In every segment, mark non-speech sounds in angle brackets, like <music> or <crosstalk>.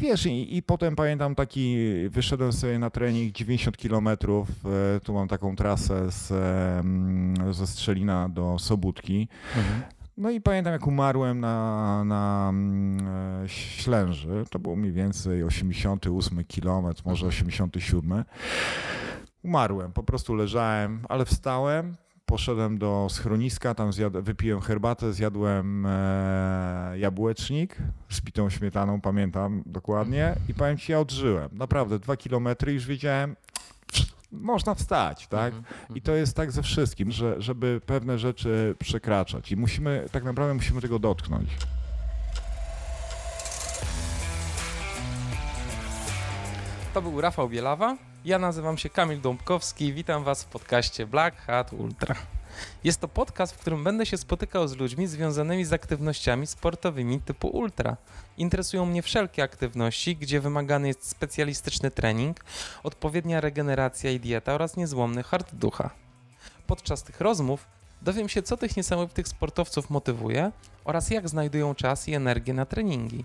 wiesz, i, i potem pamiętam taki, wyszedłem sobie na trening 90 kilometrów, e, tu mam taką trasę z, ze Strzelina do Sobótki. No i pamiętam, jak umarłem na, na mm, e, Ślęży. To było mniej więcej 88 kilometr, może 87. Umarłem, po prostu leżałem, ale wstałem, poszedłem do schroniska, tam zjad- wypiłem herbatę, zjadłem e, jabłecznik z pitą śmietaną, pamiętam dokładnie i powiem ci, ja odżyłem. Naprawdę, dwa kilometry już wiedziałem, <sniffs> można wstać, tak? I to jest tak ze wszystkim, że, żeby pewne rzeczy przekraczać i musimy, tak naprawdę musimy tego dotknąć. To był Rafał Bielawa. Ja nazywam się Kamil Dąbkowski i witam Was w podcaście Black Hat Ultra. Jest to podcast, w którym będę się spotykał z ludźmi związanymi z aktywnościami sportowymi typu ultra. Interesują mnie wszelkie aktywności, gdzie wymagany jest specjalistyczny trening, odpowiednia regeneracja i dieta oraz niezłomny hard ducha. Podczas tych rozmów dowiem się, co tych niesamowitych sportowców motywuje oraz jak znajdują czas i energię na treningi.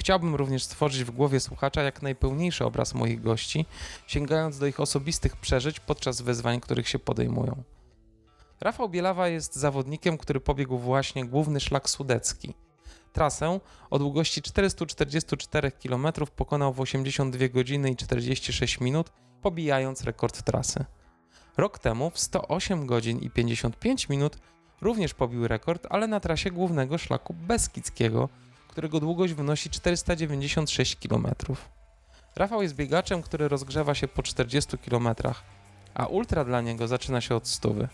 Chciałbym również stworzyć w głowie słuchacza jak najpełniejszy obraz moich gości, sięgając do ich osobistych przeżyć podczas wyzwań, których się podejmują. Rafał Bielawa jest zawodnikiem, który pobiegł właśnie główny szlak sudecki. Trasę o długości 444 km pokonał w 82 godziny i 46 minut, pobijając rekord trasy. Rok temu w 108 godzin i 55 minut również pobił rekord, ale na trasie głównego szlaku Beskidzkiego, którego długość wynosi 496 km. Rafał jest biegaczem, który rozgrzewa się po 40 km, a ultra dla niego zaczyna się od stówy.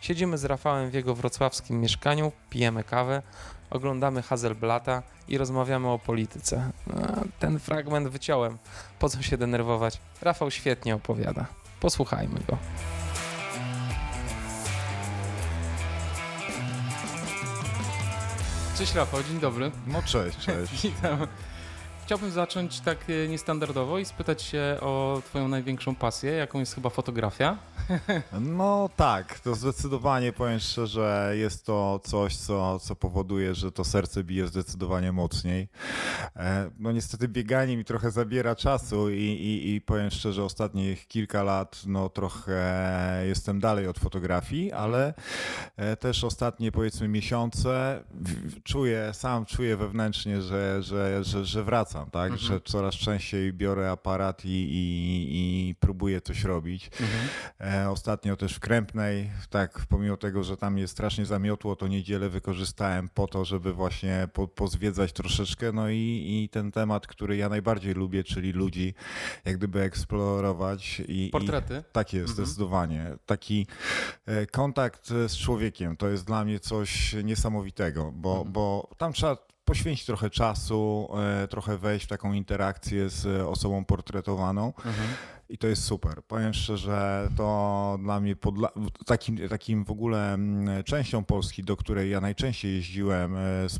Siedzimy z Rafałem w jego wrocławskim mieszkaniu, pijemy kawę, oglądamy Hazelblata i rozmawiamy o polityce. A, ten fragment wyciąłem. Po co się denerwować? Rafał świetnie opowiada. Posłuchajmy go. Cześć Rafał, dzień dobry. No cześć, cześć. <laughs> Witam. Chciałbym zacząć tak e, niestandardowo i spytać się o Twoją największą pasję, jaką jest chyba fotografia. <laughs> No tak, to zdecydowanie powiem szczerze, jest to coś, co, co powoduje, że to serce bije zdecydowanie mocniej. E, No niestety bieganie mi trochę zabiera czasu i, i, i powiem szczerze, ostatnich kilka lat no trochę jestem dalej od fotografii, ale e, też ostatnie powiedzmy miesiące czuję, sam czuję wewnętrznie, że, że, że, że wracam, tak, że coraz częściej biorę aparat i, i, i próbuję coś robić. E, Ostatnio też w Krępnej, tak, pomimo tego, że tam jest strasznie zamiotło, to niedzielę wykorzystałem po to, żeby właśnie po, pozwiedzać troszeczkę, no i, i ten temat, który ja najbardziej lubię, czyli ludzi, jak gdyby eksplorować. I, Portrety? I, tak jest, zdecydowanie. Taki e, kontakt z człowiekiem to jest dla mnie coś niesamowitego, bo, bo tam trzeba poświęcić trochę czasu, e, trochę wejść w taką interakcję z osobą portretowaną. I to jest super. Powiem szczerze, to dla mnie podla- takim, takim w ogóle mm, częścią Polski, do której ja najczęściej jeździłem e, z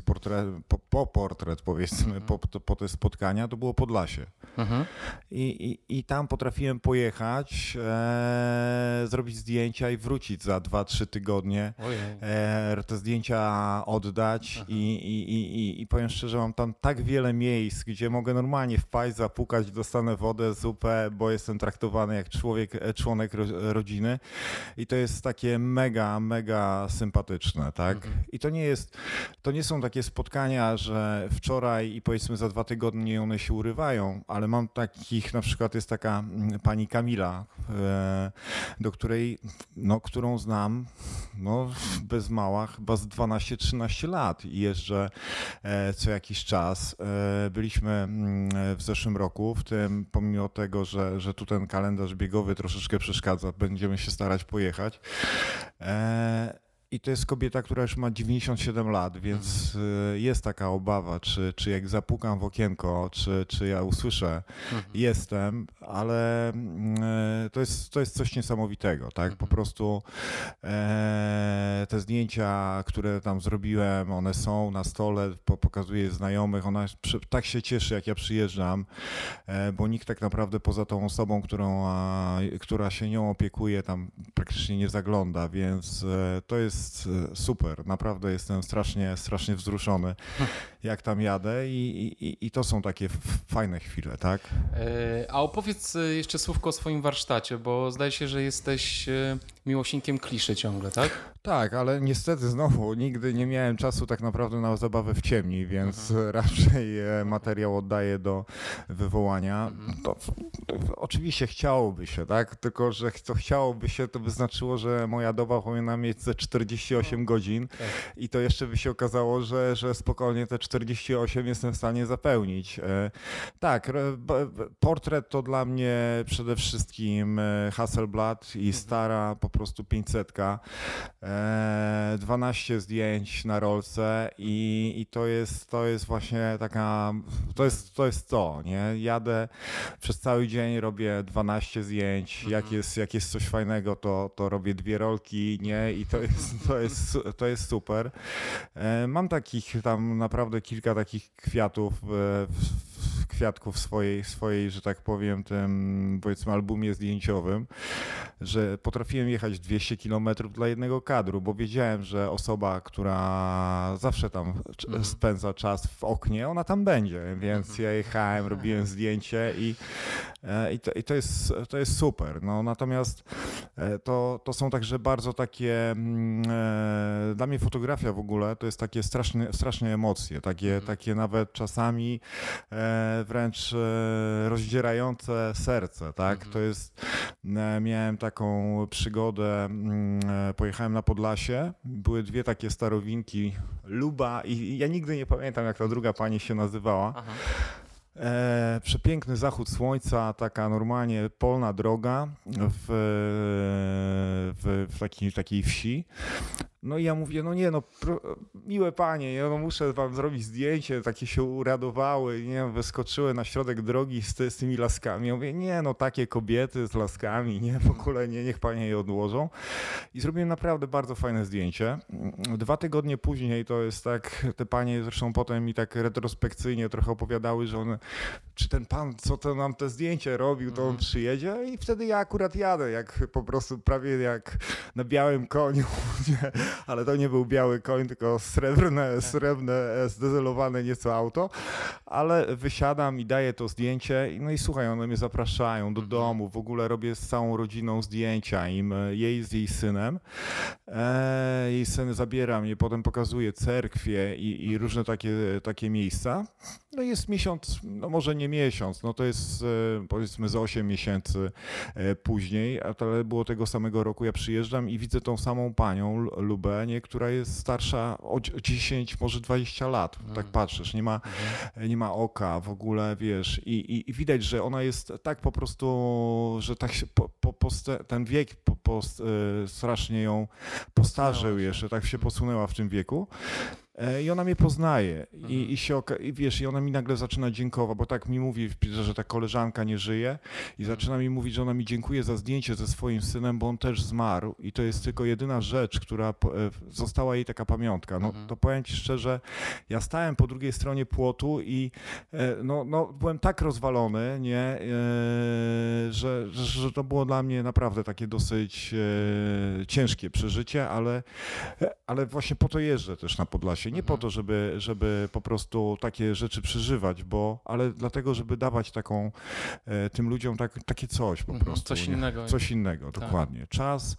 po, po portret, powiedzmy, po, po te spotkania, to było Podlasie. I, i, I tam potrafiłem pojechać, e, zrobić zdjęcia i wrócić za 2-3 tygodnie. E, te zdjęcia oddać i, i, i, i, i powiem szczerze, mam tam tak wiele miejsc, gdzie mogę normalnie wpaść, zapukać, dostanę wodę, zupę, bo jestem traktowany jak człowiek, e, członek ro, rodziny i to jest takie mega, mega sympatyczne, tak? I to nie jest, to nie są takie spotkania, że wczoraj i powiedzmy za dwa tygodnie one się urywają, ale mam takich, na przykład jest taka mm, pani Kamila, e, do której, no, którą znam, no, bez mała, chyba z 12-13 lat i jeżdżę e, co jakiś czas. E, byliśmy mm, w zeszłym roku, w tym pomimo tego, że, że tu ten kalendarz biegowy troszeczkę przeszkadza, będziemy się starać pojechać. E, i to jest kobieta, która już ma 97 lat, więc y, jest taka obawa, czy, czy jak zapukam w okienko, czy, czy ja usłyszę jestem, ale e, to jest, to jest coś niesamowitego, tak? Po prostu e, te zdjęcia, które tam zrobiłem, one są na stole, po, pokazuję znajomych, ona tak się cieszy, jak ja przyjeżdżam, e, bo nikt tak naprawdę poza tą osobą, którą, która się nią opiekuje, tam praktycznie nie zagląda, więc e, to jest jest e, super. Naprawdę jestem strasznie, strasznie wzruszony, <laughs> jak tam jadę i, i, i to są takie fajne chwile, tak? E, a opowiedz jeszcze słówko o swoim warsztacie, bo zdaje się, że jesteś miłośnikiem kliszy ciągle, tak? Tak, ale niestety znowu nigdy nie miałem czasu tak naprawdę na zabawę w ciemni, więc mhm. <laughs> raczej materiał oddaję do wywołania. Mhm. To, to, oczywiście chciałoby się, tak? Tylko, że to chciałoby się, to by znaczyło, że moja doba powinna mieć ze 48 no, godzin tak. i to jeszcze by się okazało, że, że spokojnie te 48 jestem w stanie zapełnić. E, tak, portret to dla mnie przede wszystkim e, Hasselblad i mhm. stara po prostu 500. 12 e, zdjęć na rolce i, i to, jest, to jest właśnie taka, to jest to, jest to nie? Jadę przez cały dzień, robię 12 zdjęć, jak mhm. jest, jak jest coś fajnego, to, to robię dwie rolki, nie? I to jest, <laughs> to jest, to jest super. E, mam takich tam naprawdę kilka takich kwiatów w, kwiatków swojej, swojej, że tak powiem, tym powiedzmy albumie zdjęciowym, że potrafiłem jechać 200 km dla jednego kadru, bo wiedziałem, że osoba, która zawsze tam mhm. spędza czas w oknie, ona tam będzie, więc mhm. ja jechałem, robiłem zdjęcie i, e, i, to, i to, jest, to jest super. No, natomiast e, to, to są także bardzo takie, mm, e, dla mnie fotografia w ogóle to jest takie straszne, straszne emocje, takie, mhm. takie nawet czasami wręcz e, rozdzierające serce, tak? Mhm. To jest, e, miałem taką przygodę, mm, e, pojechałem na Podlasie, były dwie takie starowinki, Luba i ja nigdy nie pamiętam jak ta druga pani się nazywała. Aha. E, przepiękny zachód słońca, taka normalnie polna droga w, w, w takiej, takiej wsi. No i ja mówię, no nie, no pro, miłe panie, ja no muszę wam zrobić zdjęcie, takie się uradowały, nie, wyskoczyły na środek drogi z, z tymi laskami. Ja mówię, nie, no takie kobiety z laskami, nie, w ogóle nie, niech panie je odłożą. I zrobiłem naprawdę bardzo fajne zdjęcie. Dwa tygodnie później to jest tak, te panie zresztą potem mi tak retrospekcyjnie trochę opowiadały, że one, czy ten pan, co to nam te zdjęcie robił, to on mhm. przyjedzie i wtedy ja akurat jadę, jak po prostu prawie jak na białym koniu, <laughs> nie? ale to nie był biały koń, tylko srebrne, tak. srebrne, e, zdezelowane nieco auto, ale wysiadam i daję to zdjęcie, no i słuchaj, one mnie zapraszają do mhm. domu, w ogóle robię z całą rodziną zdjęcia im, e, jej z jej synem. E, jej syn zabiera mnie, potem pokazuje cerkwie i, i różne takie, takie miejsca. No jest miesiąc, no może nie miesiąc, no to jest e, powiedzmy za 8 miesięcy później, ale było tego samego roku, ja przyjeżdżam i widzę tą samą panią, Lubę, nie, która jest starsza o 10, może 20 lat, tak mhm. patrzysz, nie ma, mhm. nie ma oka w ogóle, wiesz, i, i, i, widać, że ona jest tak po prostu, że tak się po, po, po ten wiek po, po, e, strasznie ją postarzył jeszcze, tak się posunęła w tym wieku. E, I ona mnie poznaje i, mhm. i, się, i wiesz, i ona mi nagle zaczyna dziękować, bo tak mi mówi, że ta koleżanka nie żyje i mhm. zaczyna mi mówić, że ona mi dziękuje za zdjęcie ze swoim synem, bo on też zmarł i to jest tylko jedyna rzecz, która e, została jej taka pamiątka. No mhm. to powiem ci szczerze, ja stałem po drugiej stronie płotu i e, no, no byłem tak rozwalony, nie, że, że to było dla mnie naprawdę takie dosyć ciężkie przeżycie, ale, ale właśnie po to jeżdżę też na Podlasie nie po to, żeby, żeby po prostu takie rzeczy przeżywać, bo, ale dlatego, żeby dawać taką e, tym ludziom tak, takie coś po mhm, prostu. Coś innego. Coś innego, tak. dokładnie. Czas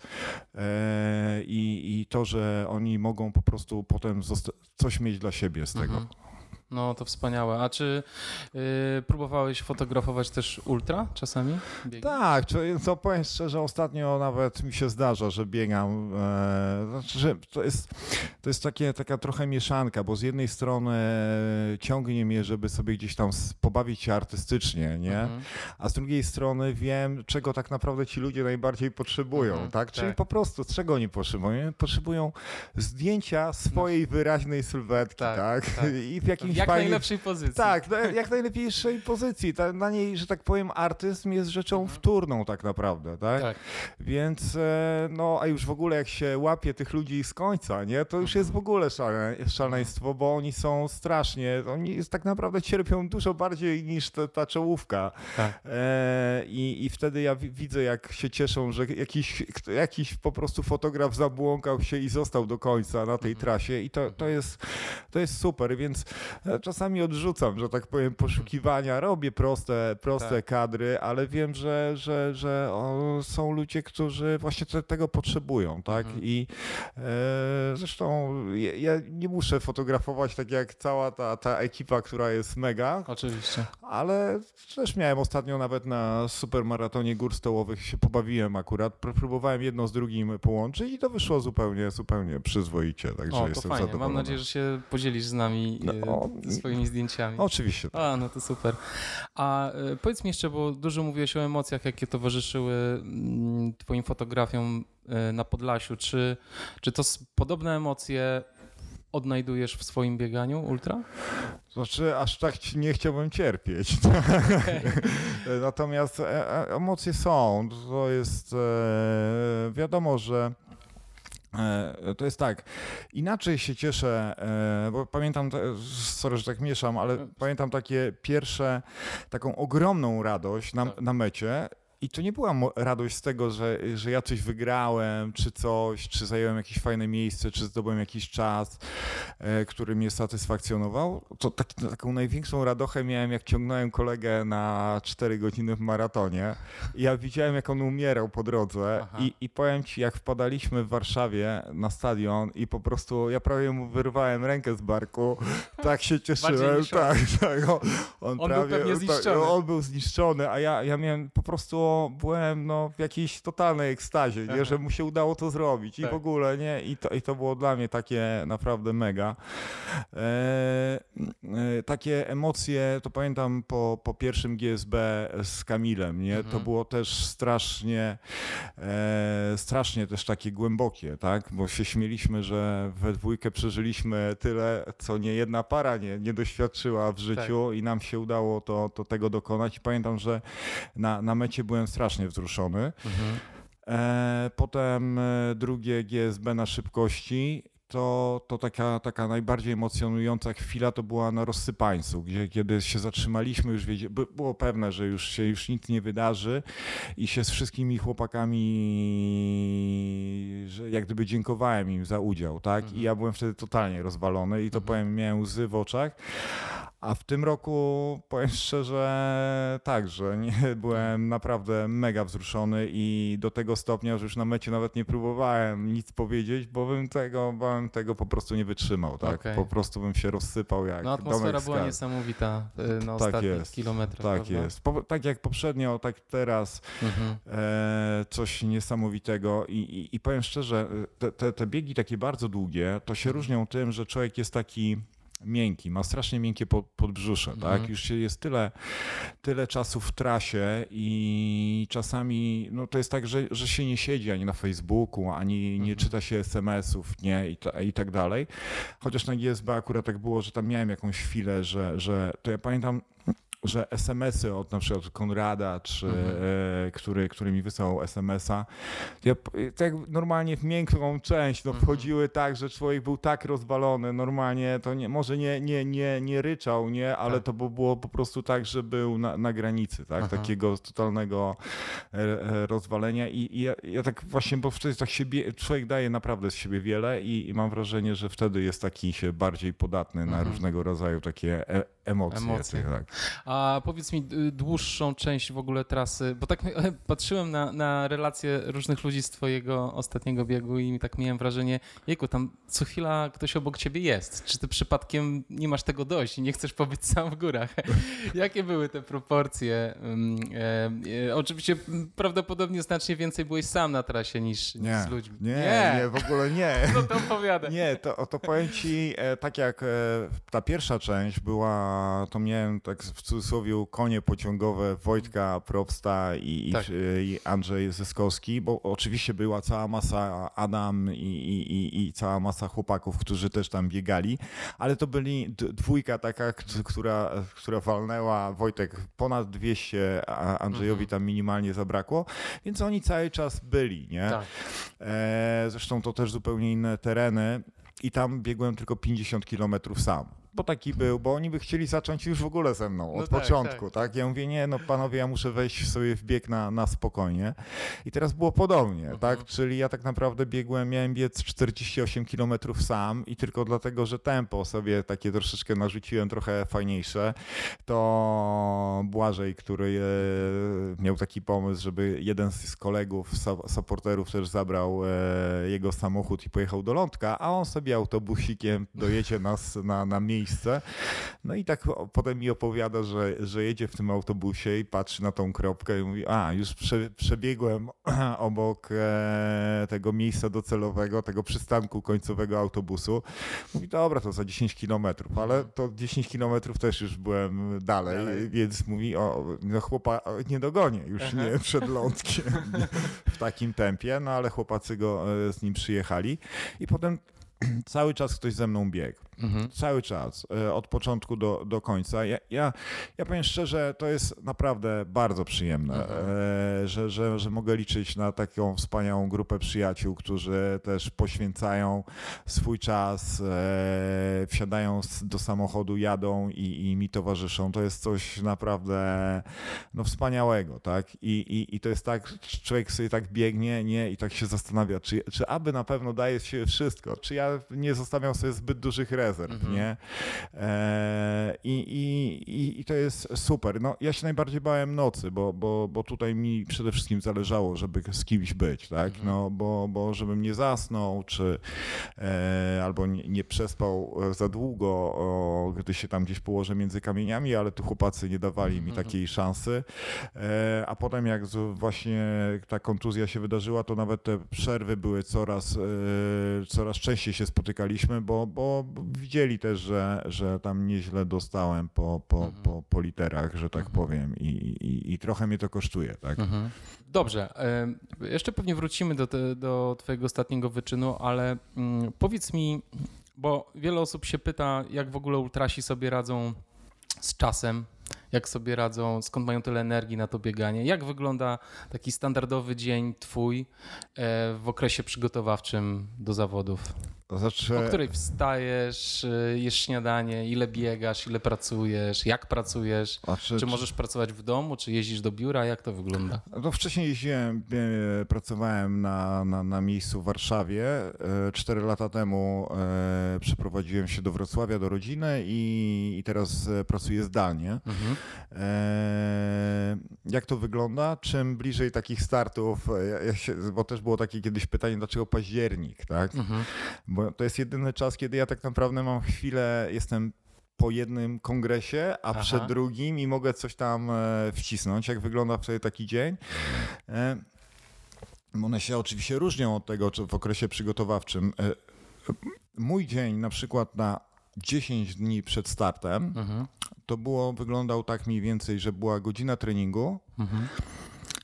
e, i, i to, że oni mogą po prostu potem coś mieć dla siebie z tego. Mhm. No to wspaniałe. A czy y, próbowałeś fotografować też ultra czasami? Biegi? Tak, to powiem szczerze, ostatnio nawet mi się zdarza, że biegam. E, znaczy, że to jest, to jest takie, taka trochę mieszanka, bo z jednej strony ciągnie mnie, żeby sobie gdzieś tam pobawić się artystycznie, nie? Mhm. A z drugiej strony wiem, czego tak naprawdę ci ludzie najbardziej potrzebują, mhm, tak? Czyli tak. po prostu, czego oni potrzebują? Potrzebują zdjęcia swojej no. wyraźnej sylwetki, tak? tak? tak. <laughs> I w jakimś Jak fajnie... najlepszej pozycji. Tak, jak najlepszej pozycji. Na niej, że tak powiem, artyzm jest rzeczą mhm. wtórną tak naprawdę, tak? tak? Więc e, no, a już w ogóle jak się łapie tych ludzi z końca, nie, to już jest w ogóle szale, szaleństwo, bo oni są strasznie, oni tak naprawdę cierpią dużo bardziej niż ta, ta czołówka. Tak. E, i, I wtedy ja widzę, jak się cieszą, że jakiś, jakiś po prostu fotograf zabłąkał się i został do końca na tej mhm. trasie i to, to, jest, to jest super, więc e, czasami odrzucam, że tak powiem, poszukiwania, robię proste, proste tak. kadry, ale wiem, że, że, że o, są ludzie, którzy właśnie te, tego potrzebują, tak? Mhm. I e, zresztą ja, ja, nie muszę fotografować tak jak cała ta, ta ekipa, która jest mega. Oczywiście. Ale też miałem ostatnio nawet na supermaratonie gór stołowych się pobawiłem akurat. Próbowałem jedno z drugim połączyć i to wyszło zupełnie, zupełnie przyzwoicie. Także o, to jestem fajnie. Mam nadzieję, że się podzielisz z nami no, e, swoimi zdjęciami. Oczywiście. Tak. A, no to super. A e, powiedz mi jeszcze, bo dużo mówiłeś o emocjach, jakie towarzyszyły mm, twoim fotografiom e, na Podlasiu. Czy, czy to podobne emocje odnajdujesz w swoim bieganiu ultra? Znaczy, aż tak nie chciałbym cierpieć. <laughs> Okay. Natomiast e, emocje są. To jest wiadomo, że to jest tak, inaczej się cieszę, bo pamiętam, sorry, że tak mieszam, ale no. pamiętam takie pierwsze, taką ogromną radość na, tak. na mecie, i to nie była radość z tego, że, że ja coś wygrałem, czy coś, czy zająłem jakieś fajne miejsce, czy zdobyłem jakiś czas, e, który mnie satysfakcjonował. To tak, taką największą radochę miałem, jak ciągnąłem kolegę na 4 godziny w maratonie. Ja widziałem, jak on umierał po drodze. I, I powiem ci, jak wpadaliśmy w Warszawie na stadion i po prostu ja prawie mu wyrwałem rękę z barku. <laughs> Tak się cieszyłem. Tak, tak. On, on prawie, był pewnie zniszczony. Tak, on był zniszczony, a ja, ja miałem po prostu byłem no, w jakiejś totalnej ekstazie, nie, że mu się udało to zrobić i tak. w ogóle, nie? I to, I to było dla mnie takie naprawdę mega. E, e, takie emocje, to pamiętam po, po pierwszym GSB z Kamilem, nie? Mhm. To było też strasznie, e, strasznie też takie głębokie, tak? Bo się śmieliśmy, że we dwójkę przeżyliśmy tyle, co nie jedna para nie, nie doświadczyła w życiu tak. i nam się udało to, to tego dokonać. I pamiętam, że na, na mecie byłem strasznie wzruszony. Mhm. E, potem e, drugie GSB na szybkości to, to taka, taka najbardziej emocjonująca chwila to była na rozsypańcu, gdzie kiedy się zatrzymaliśmy, już wiedzie, było pewne, że już się już nic nie wydarzy i się z wszystkimi chłopakami że jak gdyby dziękowałem im za udział, tak? Mhm. I ja byłem wtedy totalnie rozwalony i to mhm. powiem, miałem łzy w oczach, a w tym roku powiem <laughs> szczerze tak, że nie, <laughs> byłem naprawdę mega wzruszony i do tego stopnia, że już na mecie nawet nie próbowałem nic powiedzieć, bo bym tego, bym tego po prostu nie wytrzymał. Tak? Okay. Po prostu bym się rozsypał jak No atmosfera była niesamowita y, na tak ostatnich jest, kilometrach. Tak prawda? jest. Po, tak jak poprzednio, tak teraz mhm. e, coś niesamowitego I, i, i powiem szczerze, te, te, te biegi takie bardzo długie, to się mhm. różnią tym, że człowiek jest taki miękki, ma strasznie miękkie podbrzusze, tak? mhm. tak? Już jest tyle, tyle czasu w trasie i czasami no to jest tak, że, że się nie siedzi ani na Facebooku, ani mhm. nie czyta się SMS-ów, nie? I, ta, I tak dalej. Chociaż na GSB akurat tak było, że tam miałem jakąś chwilę, że, że to ja pamiętam że SMS-y od na przykład Konrada, czy, mhm. e, który, który mi wysłał SMS-a, ja, tak normalnie w miękką część no, mhm. wchodziły tak, że człowiek był tak rozwalony, normalnie to nie, może nie, nie, nie, nie ryczał, nie, ale tak. to było po prostu tak, że był na, na granicy, tak, takiego totalnego e, e, rozwalenia i, i ja, ja, tak właśnie, bo wtedy tak siebie, człowiek daje naprawdę z siebie wiele i, i mam wrażenie, że wtedy jest taki się bardziej podatny na mhm. różnego rodzaju takie e emocje. emocje. Tak. A powiedz mi dłuższą część w ogóle trasy, bo tak <laughs> patrzyłem na, na relacje różnych ludzi z twojego ostatniego biegu i tak miałem wrażenie, jejku, tam co chwila ktoś obok ciebie jest. Czy ty przypadkiem nie masz tego dość i nie chcesz pobyć sam w górach? <laughs> Jakie były te proporcje? E, e, oczywiście prawdopodobnie znacznie więcej byłeś sam na trasie niż, nie, z ludźmi. Nie, nie, nie, w ogóle nie. <laughs> No to opowiada. Nie, to, to powiem ci, e, tak jak ta pierwsza część była to miałem tak w cudzysłowie konie pociągowe Wojtka Probsta i, tak. i Andrzej Zyskowski, bo oczywiście była cała masa Adam i, i, i, cała masa chłopaków, którzy też tam biegali, ale to byli dwójka taka, która, która walnęła Wojtek ponad 200, a Andrzejowi mhm. tam minimalnie zabrakło, więc oni cały czas byli, nie? Tak. E, zresztą to też zupełnie inne tereny i tam biegłem tylko 50 kilometrów sam bo taki był, bo oni by chcieli zacząć już w ogóle ze mną od no tak, początku, tak. tak. Ja mówię, nie, no panowie, ja muszę wejść sobie w bieg na, na spokojnie. I teraz było podobnie, uh tak? Czyli ja tak naprawdę biegłem, miałem biec 48 km sam i tylko dlatego, że tempo sobie takie troszeczkę narzuciłem, trochę fajniejsze, to Błażej, który e, miał taki pomysł, żeby jeden z kolegów, supporterów też zabrał e, jego samochód i pojechał do Lądka, a on sobie autobusikiem dojedzie nas na, na miejsce miejsce. No i tak potem mi opowiada, że, że jedzie w tym autobusie i patrzy na tą kropkę i mówi, a już prze, przebiegłem <clears throat> obok e, tego miejsca docelowego, tego przystanku końcowego autobusu. Mówi, dobra, to za 10 kilometrów, ale to 10 kilometrów też już byłem dalej, dalej, więc mówi, o, no chłopa nie dogonię już Aha. nie przed lądkiem w takim tempie, no ale chłopacy go e, z nim przyjechali i potem <clears throat> cały czas ktoś ze mną biegł. Mhm. Cały czas, e, od początku do, do końca. Ja, ja, ja powiem szczerze, to jest naprawdę bardzo przyjemne, mhm. E, że, że, że mogę liczyć na taką wspaniałą grupę przyjaciół, którzy też poświęcają swój czas, e, wsiadają do samochodu, jadą i, i mi towarzyszą. To jest coś naprawdę no, wspaniałego, tak? I, i, I to jest tak, człowiek sobie tak biegnie, nie? I tak się zastanawia, czy, czy aby na pewno daje się wszystko, czy ja nie zostawiam sobie zbyt dużych rezerw, rezerw, mhm. nie? E, i, i, I to jest super. No, ja się najbardziej bałem nocy, bo, bo, bo tutaj mi przede wszystkim zależało, żeby z kimś być, tak? Mhm. No, bo, bo żebym nie zasnął, czy e, albo nie, nie, przespał za długo, o, gdy się tam gdzieś położę między kamieniami, ale tu chłopacy nie dawali mi mhm. takiej szansy. E, a potem jak właśnie ta kontuzja się wydarzyła, to nawet te przerwy były coraz, e, coraz częściej się spotykaliśmy, bo, bo widzieli też, że, że tam nieźle dostałem po, po, mhm. po, po literach, że tak mhm. powiem, i, i, i trochę mnie to kosztuje. Tak? Mhm. Dobrze. Jeszcze pewnie wrócimy do, te, do Twojego ostatniego wyczynu, ale mm, powiedz mi, bo wiele osób się pyta, jak w ogóle ultrasi sobie radzą z czasem, jak sobie radzą, skąd mają tyle energii na to bieganie. Jak wygląda taki standardowy dzień twój e, w okresie przygotowawczym do zawodów? Znaczy... O której wstajesz, y, jesz śniadanie, ile biegasz, ile pracujesz, jak pracujesz? Znaczy... Czy możesz pracować w domu, czy jeździsz do biura? Jak to wygląda? No wcześniej jeździłem, pracowałem na, na, na miejscu w Warszawie. E, cztery lata temu e, przeprowadziłem się do Wrocławia, do rodziny i, i teraz e, pracuję zdalnie. Mhm. Jak to wygląda? Czym bliżej takich startów, bo też było takie kiedyś pytanie, dlaczego październik, tak? Mhm. Bo to jest jedyny czas, kiedy ja tak naprawdę mam chwilę, jestem po jednym kongresie, a Aha. przed drugim i mogę coś tam e, wcisnąć. Jak wygląda wtedy taki dzień? E, one się oczywiście różnią od tego, czy w okresie przygotowawczym. E, mój dzień na przykład na 10 dni przed startem, mhm. to było, wyglądał tak mniej więcej, że była godzina treningu, mhm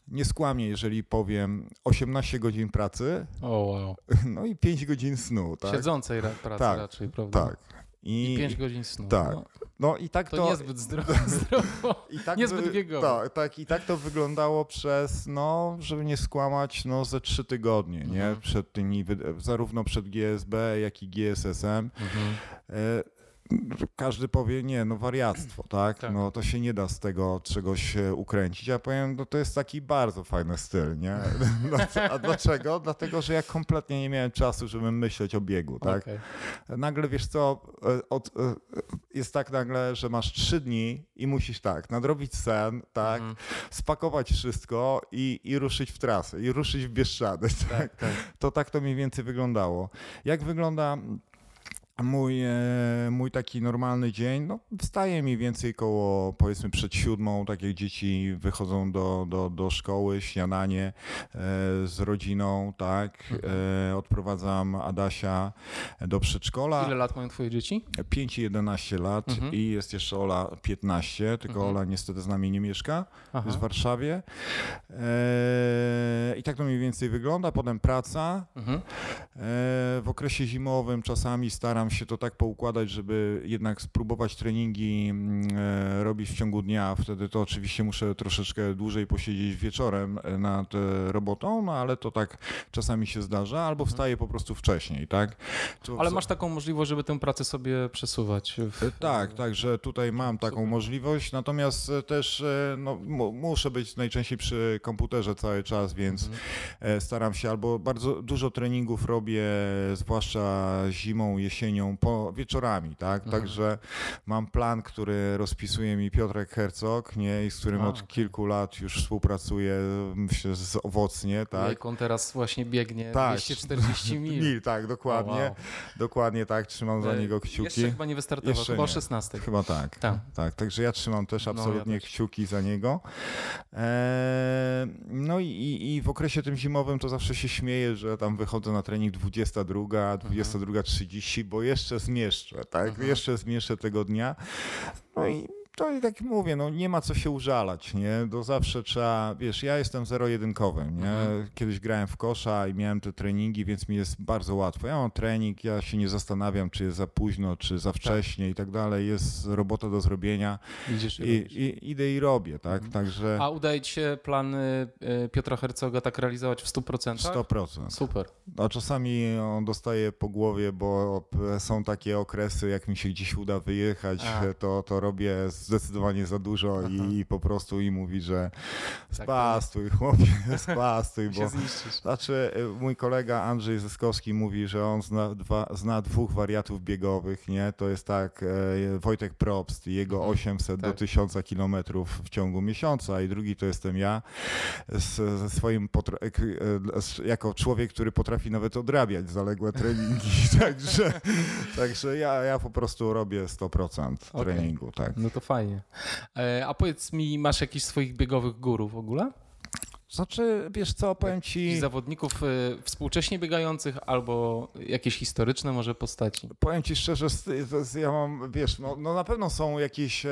nie skłamię, jeżeli powiem 18 godzin pracy. O, wow. <laughs> No i 5 godzin snu. Tak? Siedzącej pracy tak, raczej, prawda? Tak. I, I 5 godzin snu. Tak. No, no i tak to. To niezbyt zdrowo. <laughs> <laughs> zdrowo I tak niezbyt biegowo. Tak, tak, i tak to wyglądało przez, no, żeby nie skłamać, no ze 3 tygodnie, mhm. nie? Przed tymi, zarówno przed GSB, jak i GSSM. Mhm. E, każdy powie, nie, no wariactwo, <clears throat> tak? tak? No to się nie da z tego czegoś ukręcić. Ja powiem, no to jest taki bardzo fajny styl, nie? <laughs> <laughs> A dlaczego? Dlatego, że ja kompletnie nie miałem czasu, żeby myśleć o biegu, tak? Okay. Nagle, wiesz co, e, od, e, jest tak nagle, że masz trzy dni i musisz tak, nadrobić sen, tak? Mm. Spakować wszystko i, i ruszyć w trasę, i ruszyć w Bieszczady, <laughs> tak? tak, tak. To tak to mniej więcej wyglądało. Jak wygląda mój, e, mój taki normalny dzień, no wstaje mniej więcej koło powiedzmy przed siódmą, tak jak dzieci wychodzą do, do, do szkoły, śniadanie e, z rodziną, tak, e, odprowadzam Adasia do przedszkola. Ile lat mają twoje dzieci? 5 i 11 lat Mhm. i jest jeszcze Ola 15, tylko Mhm. Ola niestety z nami nie mieszka, Aha. jest w Warszawie. I tak to mniej więcej wygląda, potem praca. Mhm. W okresie zimowym czasami staram się to tak poukładać, żeby jednak spróbować treningi mm, e, robić w ciągu dnia. Wtedy to oczywiście muszę troszeczkę dłużej posiedzieć wieczorem e, nad e, robotą, no ale to tak czasami się zdarza, albo wstaję po prostu wcześniej, tak? To Ale masz taką możliwość, żeby tę pracę sobie przesuwać. W... Tak, także tutaj mam taką Super. możliwość, natomiast też no, mu- muszę być najczęściej przy komputerze cały czas, więc Mhm. staram się albo bardzo dużo treningów robię, zwłaszcza zimą, jesienią, po wieczorami, tak? Mhm. Także mam plan, który rozpisuje mi Piotrek Hercog, nie? I z którym A, od kilku lat już współpracuję, myślę, że owocnie, tak? Jejku, on teraz właśnie biegnie Tak. 240 <laughs> mil. Mil, tak, dokładnie. O, wow. Dokładnie tak, trzymam za E, niego kciuki. Jeszcze chyba nie wystartował, Jeszcze chyba o nie. 16. Chyba tak. Tak. Tak, także ja trzymam też No, ja absolutnie kciuki za niego. Eee, no i, i, i w okresie tym zimowym to zawsze się śmieję, że tam wychodzę na trening 22, 22.30, bo jeszcze zmieszczę, tak? Mhm. Jeszcze zmieszczę tego dnia. No i to i tak mówię, no nie ma co się użalać, nie? To zawsze trzeba, wiesz, ja jestem zero-jedynkowym, nie? Mhm. Kiedyś grałem w kosza i miałem te treningi, więc mi jest bardzo łatwo. Ja mam trening, ja się nie zastanawiam, czy jest za późno, czy za wcześnie i tak dalej. Jest robota do zrobienia Widzisz, i, robisz. i idę i robię, tak? Mhm. Także A udaje ci się plany e, Piotra Hercoga tak realizować w 100%? 100%. Super. A czasami on dostaje po głowie, bo są takie okresy, jak mi się gdzieś uda wyjechać, A. to, to robię zdecydowanie za dużo Aha. i, po prostu i mówi, że Tak, spastuj chłopie, <laughs> spastuj, bo... Znaczy, y, mój kolega Andrzej Zyskowski mówi, że on zna, dwa, zna dwóch wariatów biegowych, nie? To jest tak, e, Wojtek Probst i jego Mhm, 800 do tak. 1000 kilometrów w ciągu miesiąca i drugi to jestem ja z, ze swoim, e, e, jako człowiek, który potrafi nawet odrabiać zaległe treningi, <laughs> także, <laughs> także ja, ja po prostu robię 100% Okej. treningu, tak. No to fajnie. E, a powiedz mi, masz jakichś swoich biegowych górów w ogóle? Znaczy, wiesz co, powiem ci... zawodników e, współcześnie biegających albo jakieś historyczne może postaci? Powiem ci szczerze, ja mam, wiesz, no, no na pewno są jakieś, e,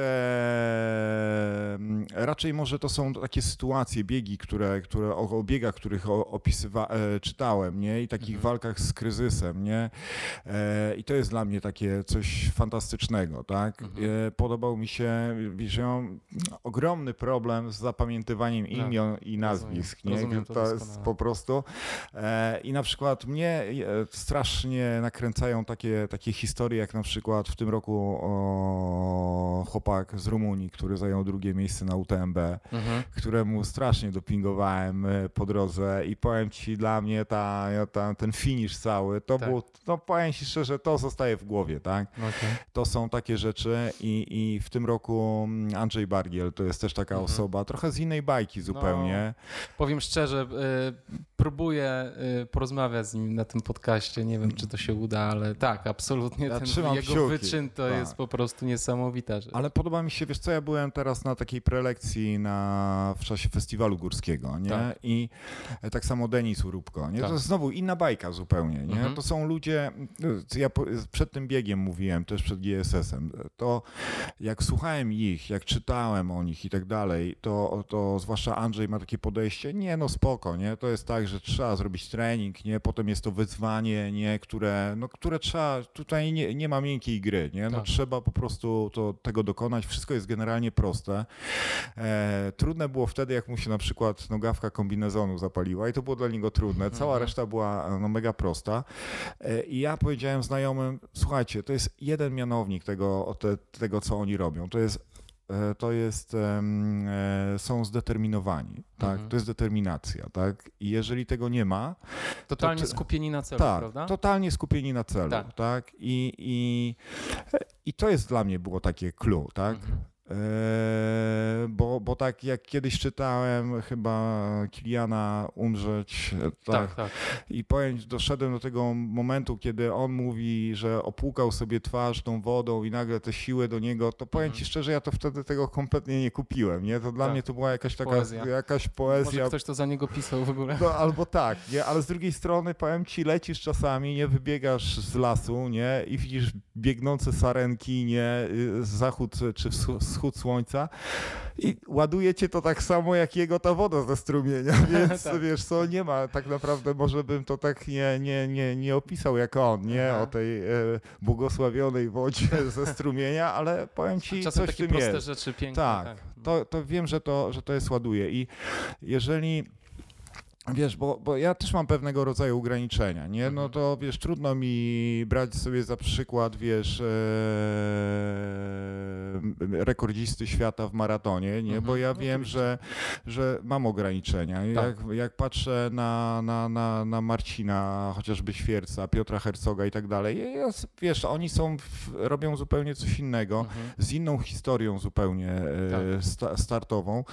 raczej może to są takie sytuacje, biegi, które, które o, biegach, których opisywa, e, czytałem, nie, i takich Mhm. walkach z kryzysem, nie, e, i to jest dla mnie takie coś fantastycznego, tak, Mhm. e, podobał mi się, wiesz, ja mam ogromny problem z zapamiętywaniem Tak, imion i nie, rozumiem to to jest po prostu e, i na przykład mnie e, strasznie nakręcają takie, takie historie, jak na przykład w tym roku o, chłopak z Rumunii, który zajął drugie miejsce na UTMB, Mhm. któremu strasznie dopingowałem e, po drodze i powiem ci, dla mnie ta, ta, ten finish cały, to Tak. był, no powiem ci szczerze, to zostaje w głowie, tak? Okej. To są takie rzeczy i, i w tym roku mm, Andrzej Bargiel to jest też taka Mhm. osoba, trochę z innej bajki zupełnie. Powiem szczerze, y, próbuję y, porozmawiać z nim na tym podcaście. Nie wiem, czy to się uda, ale tak, absolutnie Ja ten jego kciuki. wyczyn to Tak. jest po prostu niesamowita rzecz. Ale podoba mi się, wiesz co, ja byłem teraz na takiej prelekcji na, w czasie festiwalu górskiego, nie? Tak. I e, tak samo Denis Urubko, nie? Tak. To jest znowu inna bajka zupełnie, nie? Mhm. To są ludzie, e, ja przed tym biegiem mówiłem, też przed GSS-em, to jak słuchałem ich, jak czytałem o nich i tak dalej, to, to zwłaszcza Andrzej ma takie podejście, nie no spoko, nie? To jest tak, że trzeba zrobić trening, nie? Potem jest to wyzwanie, nie? Które, no, które trzeba, tutaj nie, nie ma miękkiej gry, nie? No Tak. trzeba po prostu to, tego dokonać, wszystko jest generalnie proste. E, trudne było wtedy, jak mu się na przykład nogawka kombinezonu zapaliła i to było dla niego trudne. Cała Mhm. reszta była no, mega prosta. E, I ja powiedziałem znajomym, słuchajcie, to jest jeden mianownik tego, te, tego co oni robią. To jest to jest, e, są zdeterminowani, tak? Mhm. To jest determinacja, tak? I jeżeli tego nie ma, Totalnie to- skupieni na celu, tak, prawda? totalnie skupieni na celu, Tak. tak? I, i, I to jest dla mnie było takie clue, tak? Mhm. Eee, bo, bo tak jak kiedyś czytałem chyba Kiliana umrzeć, tak, tak, tak. i powiem, doszedłem do tego momentu, kiedy on mówi, że opłukał sobie twarz tą wodą i nagle te siły do niego, to powiem mhm. ci szczerze, ja to wtedy tego kompletnie nie kupiłem, nie? To dla tak. mnie to była jakaś taka poezja. jakaś poezja. Może ktoś to za niego pisał w ogóle. No, albo tak, nie? Ale z drugiej strony powiem ci, lecisz czasami, nie wybiegasz z lasu, nie? I widzisz biegnące sarenki, nie? Y, zachód czy wschód słońca i ładuje cię to tak samo jak jego ta woda ze strumienia, <laughs> więc tak. wiesz co, nie ma tak naprawdę, może bym to tak nie, nie, nie, nie opisał jak on, nie? Aha. O tej e, błogosławionej wodzie <laughs> ze strumienia, ale powiem ci, Czasem coś takie proste jest. rzeczy piękne. Tak, tak. To, to wiem, że to, że to jest ładuje i jeżeli Wiesz, bo, bo ja też mam pewnego rodzaju ograniczenia, nie? No mhm. to wiesz, trudno mi brać sobie za przykład, wiesz, e, rekordzisty świata w maratonie, nie? Bo mhm. ja no wiem, że, że mam ograniczenia. Tak. Jak, jak patrzę na, na, na, na Marcina, chociażby Świerca, Piotra Hercoga i tak dalej, wiesz, oni są, robią zupełnie coś innego, mhm. z inną historią zupełnie e, tak. sta, startową.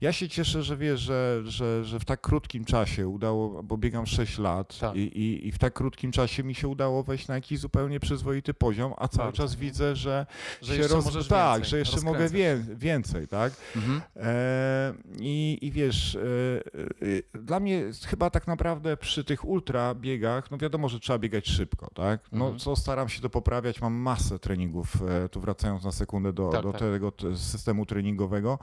Ja się cieszę, że wiesz, że, że, że w tak krótkim czasie czasie udało, bo biegam 6 lat tak. i, i, i, w tak krótkim czasie mi się udało wejść na jakiś zupełnie przyzwoity poziom, a cały czas widzę, że, że się roz... tak, więcej, że jeszcze mogę wie, więcej, tak? Mhm. E, i, I wiesz, e, e, dla mnie chyba tak naprawdę przy tych ultra biegach, no wiadomo, że trzeba biegać szybko, tak? No mhm. co staram się to poprawiać, mam masę treningów, e, tu wracając na sekundę do, tak, do tak. tego systemu treningowego,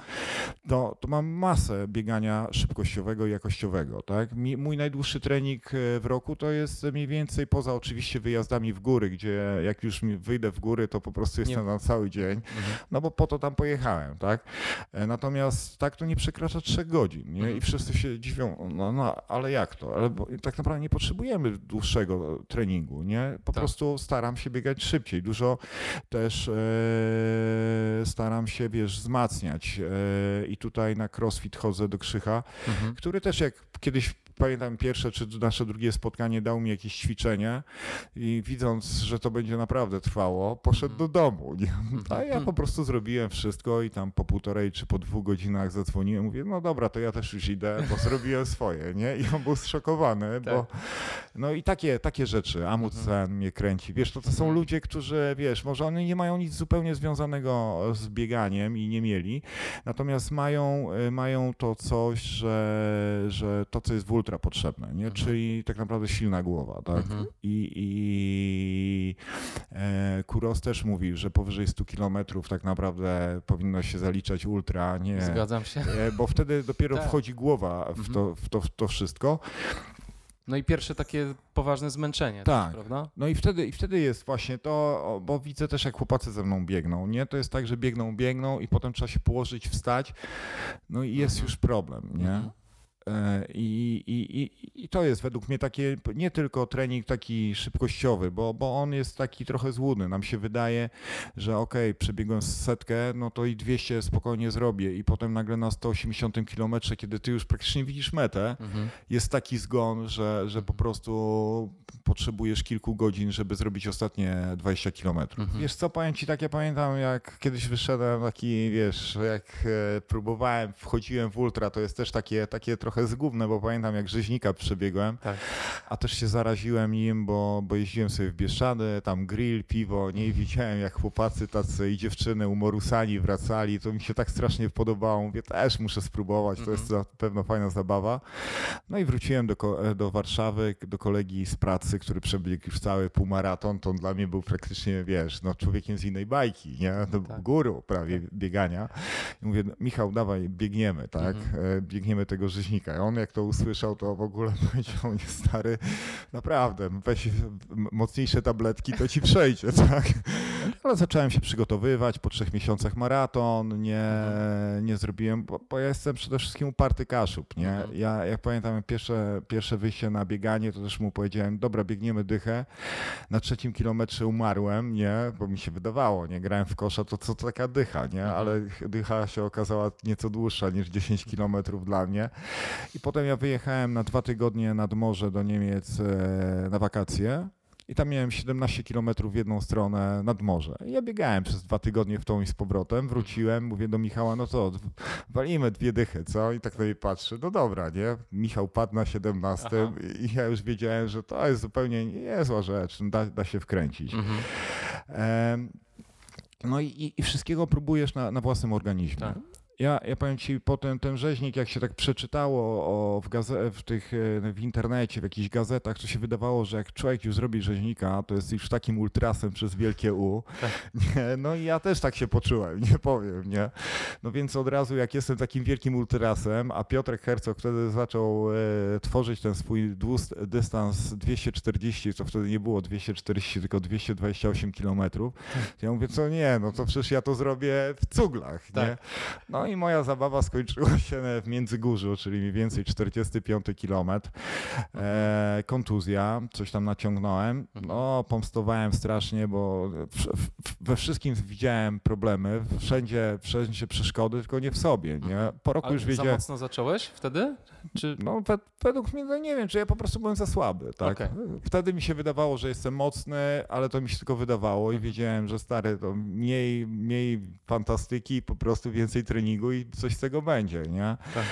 to, to mam masę biegania szybkościowego i jakościowego, tak? Mój najdłuższy trening e, w roku to jest mniej więcej poza oczywiście wyjazdami w góry, gdzie jak już wyjdę w góry, to po prostu jestem tam cały dzień, mhm. no bo po to tam pojechałem, tak? E, natomiast tak to nie przekracza trzech godzin, nie? I mhm. wszyscy się dziwią, no, no ale jak to? Ale tak naprawdę nie potrzebujemy dłuższego treningu, nie? Po tak. prostu staram się biegać szybciej, dużo też e, staram się, wiesz, wzmacniać e, i tutaj na crossfit chodzę do Krzycha, mhm. który też jak kiedyś pamiętam pierwsze czy nasze drugie spotkanie dał mi jakieś ćwiczenie i widząc, że to będzie naprawdę trwało, poszedł do domu. Nie? A ja po prostu zrobiłem wszystko i tam po półtorej czy po dwóch godzinach zadzwoniłem, mówię, no dobra, to ja też już idę, bo <laughs> zrobiłem swoje, nie? I on był zszokowany, tak. bo no i takie, takie rzeczy, Amundsen mhm. mnie kręci. Wiesz, to, to są mhm. ludzie, którzy, wiesz, może oni nie mają nic zupełnie związanego z bieganiem i nie mieli, natomiast mają, y, mają to coś, że, że to, co jest w ultra potrzebne, nie? Mhm. czyli tak naprawdę silna głowa. Tak? Mhm. I, i e, Kuros też mówi, że powyżej 100 kilometrów tak naprawdę powinno się zaliczać ultra. Nie, Zgadzam się. E, bo wtedy dopiero tak. wchodzi głowa w, mhm. to, w, to, w to wszystko. No i pierwsze takie poważne zmęczenie, tak, też, prawda? No i wtedy, i wtedy jest właśnie to, bo widzę też jak chłopacy ze mną biegną, nie? To jest tak, że biegną, biegną i potem trzeba się położyć, wstać, no i jest mhm. już problem, nie? Mhm. E, I, i, I to jest według mnie takie nie tylko trening taki szybkościowy, bo, bo on jest taki trochę złudny. Nam się wydaje, że ok, przebiegłem setkę, no to i 200 spokojnie zrobię i potem nagle na 180 km, kiedy ty już praktycznie widzisz metę, mhm. jest taki zgon, że, że po prostu potrzebujesz kilku godzin, żeby zrobić ostatnie 20 km. Mhm. Wiesz co, powiem ci tak, ja pamiętam jak kiedyś wyszedłem taki, wiesz, jak e, próbowałem, wchodziłem w ultra, to jest też takie, takie trochę trochę zgubne, bo pamiętam jak rzeźnika przebiegłem, tak. a też się zaraziłem nim, bo, bo jeździłem sobie w Bieszczady, tam grill, piwo, nie widziałem jak chłopacy tacy i dziewczyny umorusani wracali, to mi się tak strasznie podobało, mówię też muszę spróbować, to jest na mhm. pewno fajna zabawa. No i wróciłem do, do Warszawy, do kolegi z pracy, który przebiegł już cały półmaraton, to on dla mnie był praktycznie, wiesz, no człowiekiem z innej bajki, nie? To tak. guru prawie biegania. I mówię, Michał, dawaj, biegniemy, tak? Mhm. E, biegniemy tego rzeźnika on jak to usłyszał, to w ogóle <laughs> powiedział, nie stary, naprawdę, weź mocniejsze tabletki, to ci przejdzie, <laughs> tak? Ale zacząłem się przygotowywać, po trzech miesiącach maraton, nie, nie zrobiłem, bo, bo ja jestem przede wszystkim uparty kaszub, nie? Mhm. Ja jak pamiętam pierwsze, pierwsze wyjście na bieganie, to też mu powiedziałem, dobra, biegniemy dychę. Na trzecim kilometrze umarłem, nie? Bo mi się wydawało, nie? Grałem w kosza, to co taka dycha, nie? Mhm. Ale dycha się okazała nieco dłuższa niż 10 kilometrów dla mnie. I potem ja wyjechałem na dwa tygodnie nad morze do Niemiec e, na wakacje i tam miałem 17 km w jedną stronę nad morze. I ja biegałem przez dwa tygodnie w tą i z powrotem, wróciłem, mówię do Michała, no co, walimy dwie dychy, co? I tak na mnie patrzy, no dobra, nie? Michał padł na 17 Aha. i ja już wiedziałem, że to jest zupełnie niezła rzecz, da, da się wkręcić. Mhm. no i, i, wszystkiego próbujesz na, na własnym organizmie. Tak. Ja, ja powiem ci, potem ten rzeźnik, jak się tak przeczytało o, w, gaze- w, tych, e, w internecie, w jakichś gazetach, to się wydawało, że jak człowiek już zrobi rzeźnika, to jest już takim ultrasem przez wielkie U. Tak. <laughs> Nie, no i ja też tak się poczułem, <laughs> nie powiem, nie? No więc od razu, jak jestem takim wielkim ultrasem, a Piotrek Herzog wtedy zaczął e, tworzyć ten swój dystans 240, to wtedy nie było 240, tylko 228 kilometrów, tak. ja mówię, co nie, no to przecież ja to zrobię w cuglach, tak. nie? No i moja zabawa skończyła się w Międzygórzu, czyli mniej więcej 45 kilometr. E, kontuzja, coś tam naciągnąłem. No, pomstowałem strasznie, bo we wszystkim widziałem problemy, wszędzie, wszędzie przeszkody, tylko nie w sobie. Nie? Po roku już wiedziałem. Za mocno zacząłeś wtedy? Czy... No, według mnie, no nie wiem, czy ja po prostu byłem za słaby. Tak? Okay. Wtedy mi się wydawało, że jestem mocny, ale to mi się tylko wydawało i wiedziałem, że stary, to mniej, mniej fantastyki, po prostu więcej treningu treningu i coś z tego będzie, nie? Tak.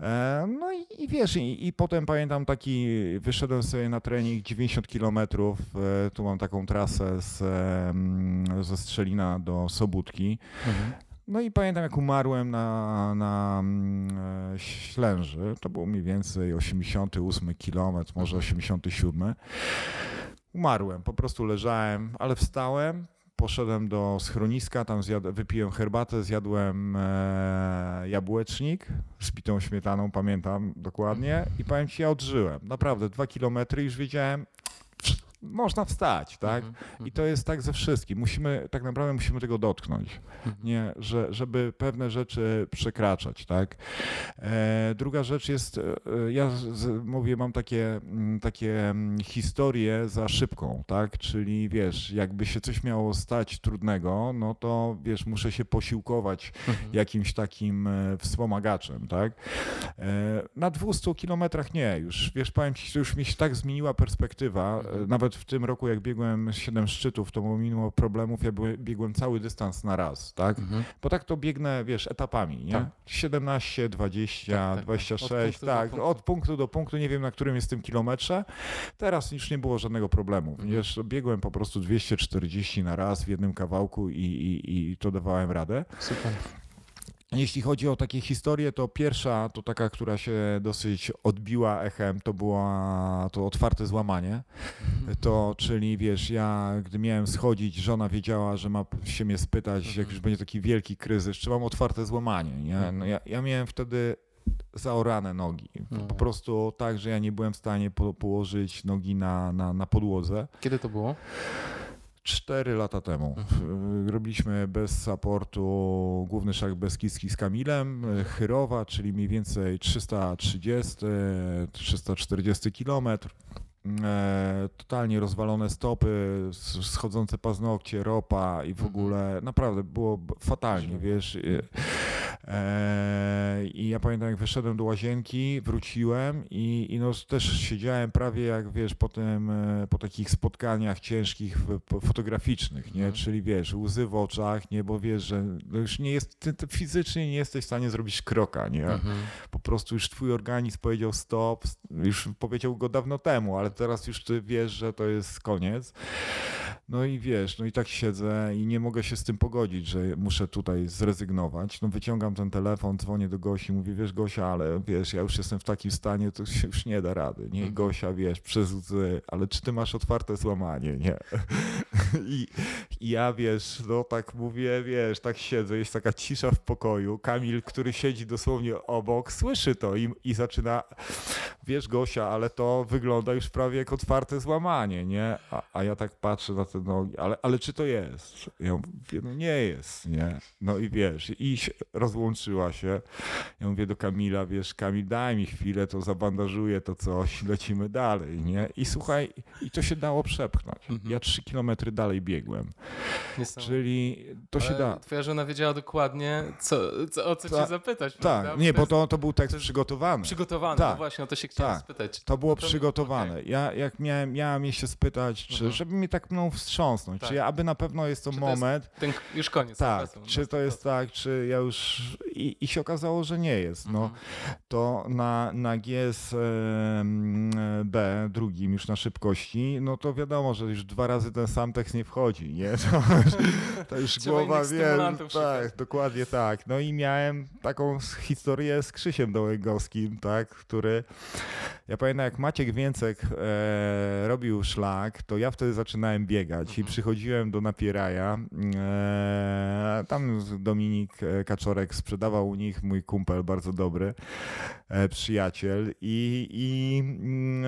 E, no i, i wiesz, i, i, potem pamiętam taki, wyszedłem sobie na trening 90 kilometrów, e, tu mam taką trasę z, ze Strzelina do Sobótki. Mhm. No i pamiętam, jak umarłem na, na e, Ślęży. To był mniej więcej 88 kilometr, może 87. Mhm. Umarłem, po prostu leżałem, ale wstałem, poszedłem do schroniska, tam wypiłem herbatę, zjadłem e, jabłecznik z pitą śmietaną, pamiętam dokładnie i powiem ci, ja odżyłem. Naprawdę, dwa kilometry już wiedziałem, można wstać, tak? Mhm, I mhm. to jest tak ze wszystkim. Musimy, tak naprawdę musimy tego dotknąć, mhm. nie? Że, żeby pewne rzeczy przekraczać, tak? E, druga rzecz jest, e, ja z, mówię, mam takie, mm, takie mm, historie za szybką, tak? Czyli wiesz, jakby się coś miało stać trudnego, no to wiesz, muszę się posiłkować jakimś takim e, wspomagaczem, tak? E, na 200 kilometrach nie, już wiesz, powiem ci, że już mi się tak zmieniła perspektywa, e, nawet nawet w tym roku, jak biegłem 7 szczytów, to mimo problemów ja biegłem cały dystans na raz, tak? Mhm. Bo tak to biegnę, wiesz, etapami, nie? Tak. 17, 20, tak, tak, 26, od tak, punktu od punktu do punktu, nie wiem na którym jest tym kilometrze. Teraz już nie było żadnego problemu. Mhm. Wiesz, biegłem po prostu 240 na raz w jednym kawałku i, i, i to dawałem radę. Super. Jeśli chodzi o takie historie, to pierwsza, to taka, która się dosyć odbiła echem, to było to otwarte złamanie. Mhm. To, czyli wiesz, ja gdy miałem schodzić, żona wiedziała, że ma się mnie spytać, jak mhm. już będzie taki wielki kryzys, czy mam otwarte złamanie. Nie? No mhm. ja, ja miałem wtedy zaorane nogi. No. Po prostu tak, że ja nie byłem w stanie po, położyć nogi na, na, na podłodze. Kiedy to było? Cztery lata temu. Mhm. Robiliśmy bez supportu główny szach beskidzki z Kamilem, Chyrowa, czyli mniej więcej 330, 340 kilometr. E, totalnie rozwalone stopy, schodzące paznokcie, ropa i w mhm. ogóle naprawdę było fatalnie, wiesz. E, I ja pamiętam, jak wyszedłem do łazienki, wróciłem i, i no też siedziałem prawie jak, wiesz, potem e, po takich spotkaniach ciężkich fotograficznych, nie? Mhm. Czyli wiesz, łzy w oczach, nie? Bo wiesz, że no już nie jest, ty, ty fizycznie nie jesteś w stanie zrobić kroka, nie? Mhm. Po prostu już twój organizm powiedział stop, już powiedział go dawno temu, ale teraz już ty wiesz, że to jest koniec. No i wiesz, no i tak siedzę i nie mogę się z tym pogodzić, że muszę tutaj zrezygnować. No wyciągam ten telefon, dzwonię do Gosi, mówię, wiesz Gosia, ale wiesz, ja już jestem w takim stanie, to się już nie da rady, nie? Mhm. Gosia, wiesz, przez łzy, ale czy ty masz otwarte złamanie, nie? <laughs> I, I ja, wiesz, no tak mówię, wiesz, tak siedzę, jest taka cisza w pokoju. Kamil, który siedzi dosłownie obok, słyszy to i, i zaczyna, wiesz Gosia, ale to wygląda już prawie jak otwarte złamanie, nie? A, a ja tak patrzę na te nogi, ale, ale czy to jest? Ja mówię, no nie jest, nie? No i wiesz, i rozłączyła się. Ja mówię do Kamila, wiesz, Kamil, daj mi chwilę, to zabandażuję to coś, lecimy dalej, nie? I słuchaj, i to się dało przepchnąć. Mhm. Ja trzy kilometry dalej biegłem. Czyli to się Ale da. Twoja żona wiedziała dokładnie, co, co, o co Ta- cię zapytać. Tak, nie, bo to, to był tekst to jest przygotowany. Przygotowane, Tak. no właśnie, o to się chciałem Tak. spytać. To było To- przygotowane. okej. Ja jak miałem, miałem je się spytać, czy, Mhm. żeby mnie tak mną wstrząsnąć, Tak. czy ja, aby na pewno jest to Czy to jest moment, Ten, już koniec. tak, okresu, czy to jest tak, czy ja już, i, i się okazało, że nie jest, no. Mhm. to na, na GSB drugim już na szybkości, no to wiadomo, że już dwa razy ten sam tekst nie wchodzi, nie? <laughs> To już, to już Trzeba głowa wie, tak, szukać. dokładnie tak. No i miałem taką historię z Krzysiem Dołęgowskim, tak, który, ja pamiętam jak Maciek Więcek e, robił szlak, to ja wtedy zaczynałem biegać i Mhm. przychodziłem do Napieraja, e, tam Dominik e, Kaczorek sprzedawał u nich, mój kumpel bardzo dobry, e, przyjaciel i, i mm,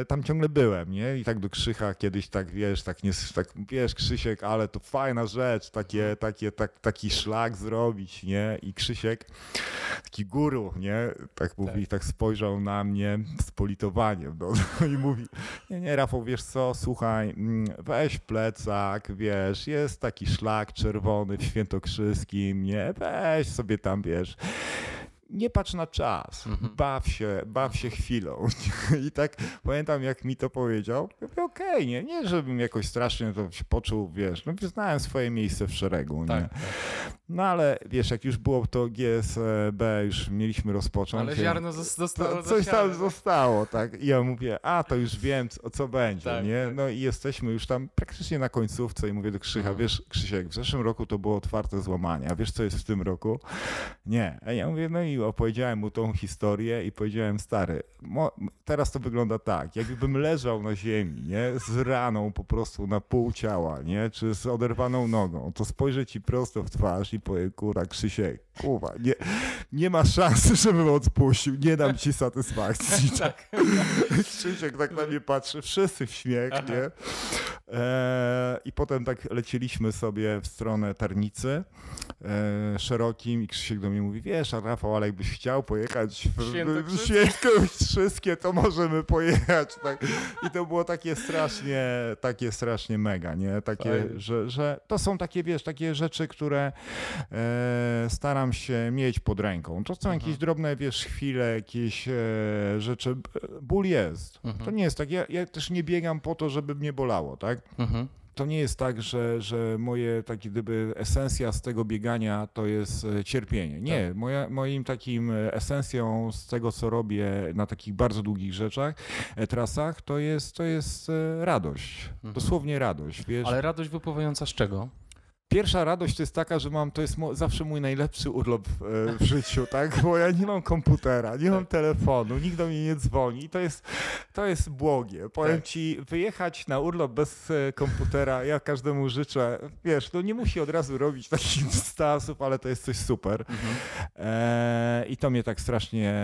e, tam ciągle byłem, nie? I tak do Krzycha kiedyś tak, wiesz, tak, nie, tak wiesz, Krzysiek, ale to fajna rzecz, takie, takie, tak, taki szlak zrobić, nie? I Krzysiek, taki guru, nie? Tak mówi, tak, spojrzał na mnie z politowaniem, no, i mówi, nie, nie, Rafał, wiesz co, słuchaj, mm, weź plecak, wiesz, jest taki szlak czerwony w Świętokrzyskim, nie? Weź sobie tam, wiesz, nie patrz na czas, Mhm. baw się, baw się chwilą. <laughs> I tak pamiętam, jak mi to powiedział. Mówię, okej, nie, nie, żebym jakoś strasznie to się poczuł, wiesz, no znałem swoje miejsce w szeregu, nie? Tak, tak. No ale wiesz, jak już było to GSB, już mieliśmy rozpocząć. Ale ziarno zos- zostało coś tam zostało, tak? I ja mówię, a to już wiem, co, co będzie, Tak, nie? tak. No i jesteśmy już tam praktycznie na końcówce i mówię do Krzycha, Mhm. wiesz, Krzysiek, w zeszłym roku to było otwarte złamanie, a wiesz, co jest w tym roku? Nie. A ja mówię, no i opowiedziałem mu tą historię i powiedziałem, stary, teraz to wygląda tak, jakbym leżał na ziemi, nie? Z raną po prostu na pół ciała, nie? Czy z oderwaną nogą, to spojrzę ci prosto w twarz i powiem, kurwa, Krzysiek, kurwa, nie, nie ma szansy, <laughs> żebym odpuścił, nie dam ci satysfakcji. <laughs> Tak. <laughs> Krzysiek tak na mnie patrzy, wszyscy w śmiech, Aha. nie? E, I potem tak lecieliśmy sobie w stronę Tarnicy e, szerokim i Krzysiek do mnie mówi, wiesz, a Rafał, ale jakbyś chciał pojechać w, Świętokrzyskie. To możemy pojechać. Tak? I to było takie strasznie, takie strasznie mega, nie? Takie, że, że to są takie, wiesz, takie rzeczy, które e, staram się mieć pod ręką. To są Mhm. jakieś drobne, wiesz, chwile, jakieś e, rzeczy. Ból jest. Mhm. To nie jest tak. Ja, ja też nie biegam po to, żeby mnie bolało, tak? Mhm. To nie jest tak, że, że moje takie gdyby esencja z tego biegania to jest e, cierpienie. Nie, Tak. moja, moim takim e, esencją z tego, co robię na takich bardzo długich rzeczach, e, trasach, to jest, to jest radość. Mhm. Dosłownie radość, wiesz. Ale radość wypływająca z czego? Pierwsza radość to jest taka, że mam, to jest zawsze mój najlepszy urlop e, w życiu, tak? Bo ja nie mam komputera, nie mam telefonu, nikt do mnie nie dzwoni. To jest, to jest błogie. Powiem Tak. ci, wyjechać na urlop bez e, komputera, ja każdemu życzę, wiesz, no nie musi od razu robić takich <laughs> dystansów, ale to jest coś super. Mhm. E, I to mnie tak strasznie...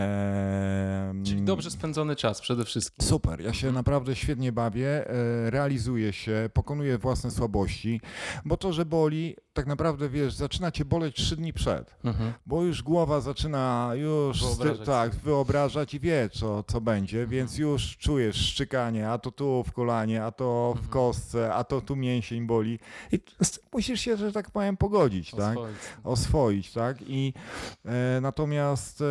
Czyli dobrze spędzony czas przede wszystkim. Super, ja się naprawdę świetnie bawię, realizuję się, pokonuję własne słabości, bo to, że boli, tak naprawdę wiesz, zaczyna cię boleć trzy dni przed, Mhm. bo już głowa zaczyna już Wyobrażać tak, wyobrażać i wie, co, co będzie, Mhm. więc już czujesz szczykanie, a to tu w kolanie, a to w Mhm. kostce, a to tu mięsień boli i musisz się, że tak powiem, pogodzić, tak? Oswoić. oswoić, tak? I e, natomiast e,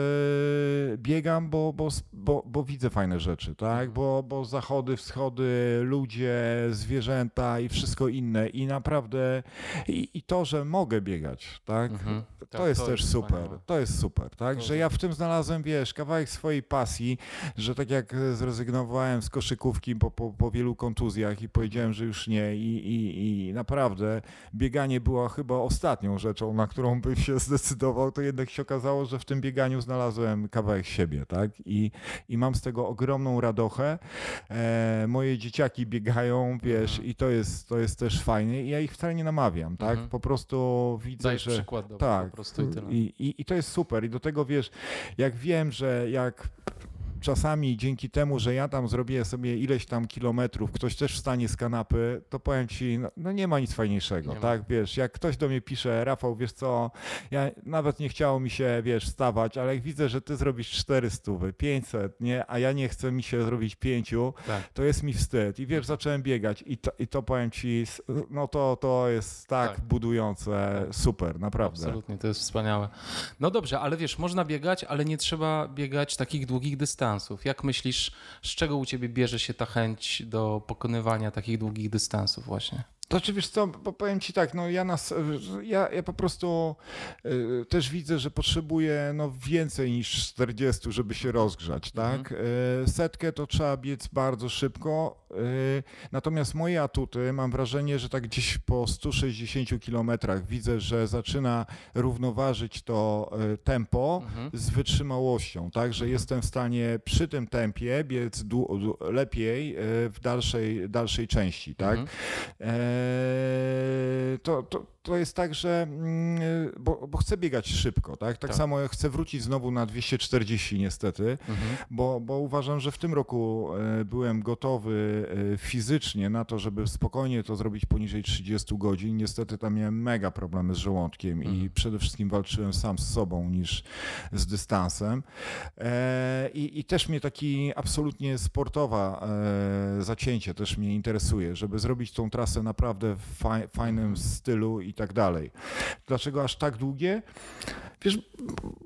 biegam, bo, bo, bo, bo widzę fajne rzeczy, tak? Mhm. Bo, bo zachody, wschody, ludzie, zwierzęta i wszystko inne i naprawdę i, i to, że mogę biegać, tak? Mhm. To Tak, jest też super, wspaniałe. to jest super, tak? To Że ja w tym znalazłem, wiesz, kawałek swojej pasji, że tak jak zrezygnowałem z koszykówki po, po, po wielu kontuzjach i powiedziałem, że już nie i, i, i naprawdę bieganie było chyba ostatnią rzeczą, na którą bym się zdecydował, to jednak się okazało, że w tym bieganiu znalazłem kawałek siebie, tak? I, i mam z tego ogromną radochę. E, moje dzieciaki biegają, wiesz, Mhm. i to jest, to jest też fajnie i ja ich wcale nie namawiam, tak? Mhm. Po prostu widzę, Dajesz że... przykład Tak. po prostu i tyle. I, i, I to jest super. I do tego wiesz, jak wiem, że jak czasami dzięki temu, że ja tam zrobię sobie ileś tam kilometrów, ktoś też wstanie z kanapy, to powiem ci, no, no nie ma nic fajniejszego, Nie tak? Wiesz, jak ktoś do mnie pisze, Rafał, wiesz co, ja nawet nie chciało mi się, wiesz, wstawać, ale jak widzę, że ty zrobisz 400, 500, nie, a ja nie chcę mi się zrobić pięciu, Tak. to jest mi wstyd. I wiesz, zacząłem biegać i to, i to powiem ci, no to, to jest tak, Tak. budujące, Tak. super, naprawdę. Absolutnie, to jest wspaniałe. No dobrze, ale wiesz, można biegać, ale nie trzeba biegać takich długich dystansów. Jak myślisz, z czego u ciebie bierze się ta chęć do pokonywania takich długich dystansów właśnie? To czy wiesz co, bo powiem ci tak, no ja, nas, ja, ja po prostu y, też widzę, że potrzebuję no, więcej niż 40, żeby się rozgrzać, tak? Y, setkę to trzeba biec bardzo szybko, natomiast moje atuty, mam wrażenie, że tak gdzieś po 160 kilometrach widzę, że zaczyna równoważyć to y, tempo Mhm. z wytrzymałością, tak, że jestem w stanie przy tym tempie biec lepiej y, w dalszej, dalszej części, tak? Mhm. Eee, to, to, to jest tak, że mm, bo, bo chcę biegać szybko, tak? Tak, Tak. samo jak chcę wrócić znowu na 240 niestety, Mhm. bo, bo uważam, że w tym roku e, byłem gotowy e, fizycznie na to, żeby spokojnie to zrobić poniżej 30 godzin. Niestety tam miałem mega problemy z żołądkiem i Mhm. przede wszystkim walczyłem sam z sobą niż z dystansem. E, I, I też mnie taki absolutnie sportowa e, zacięcie też mnie interesuje, żeby zrobić tą trasę naprawdę w faj, fajnym stylu i tak dalej. Dlaczego aż tak długie? Wiesz,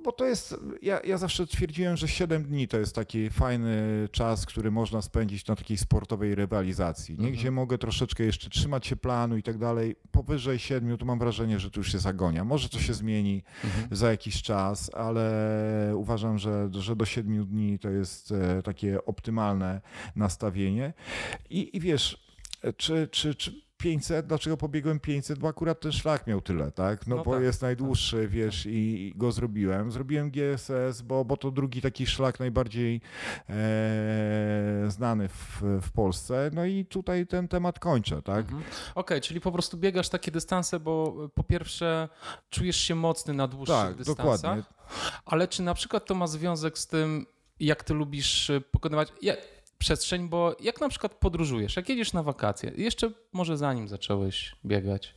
bo to jest, ja, ja zawsze twierdziłem, że 7 dni to jest taki fajny czas, który można spędzić na takiej sportowej rywalizacji, nie? Mhm. gdzie mogę troszeczkę jeszcze trzymać się planu i tak dalej. Powyżej 7 to mam wrażenie, że to już jest agonia. Może to się zmieni Mhm. za jakiś czas, ale uważam, że, że do 7 dni to jest e, takie optymalne nastawienie. I, i wiesz, e, czy, czy, czy 500, dlaczego pobiegłem 500? Bo akurat ten szlak miał tyle, tak? No, No bo tak, jest najdłuższy, wiesz, i, i go zrobiłem. Zrobiłem GSS, bo, bo to drugi taki szlak najbardziej e, znany w, w Polsce. No i tutaj ten temat kończę, tak? Mhm. Okej, czyli po prostu biegasz takie dystanse, bo y, po pierwsze czujesz się mocny na dłuższych Tak, dystansach, dokładnie. ale czy na przykład to ma związek z tym, jak ty lubisz y, pokonywać ja, przestrzeń, bo jak na przykład podróżujesz, jak jedziesz na wakacje, jeszcze może zanim zacząłeś biegać,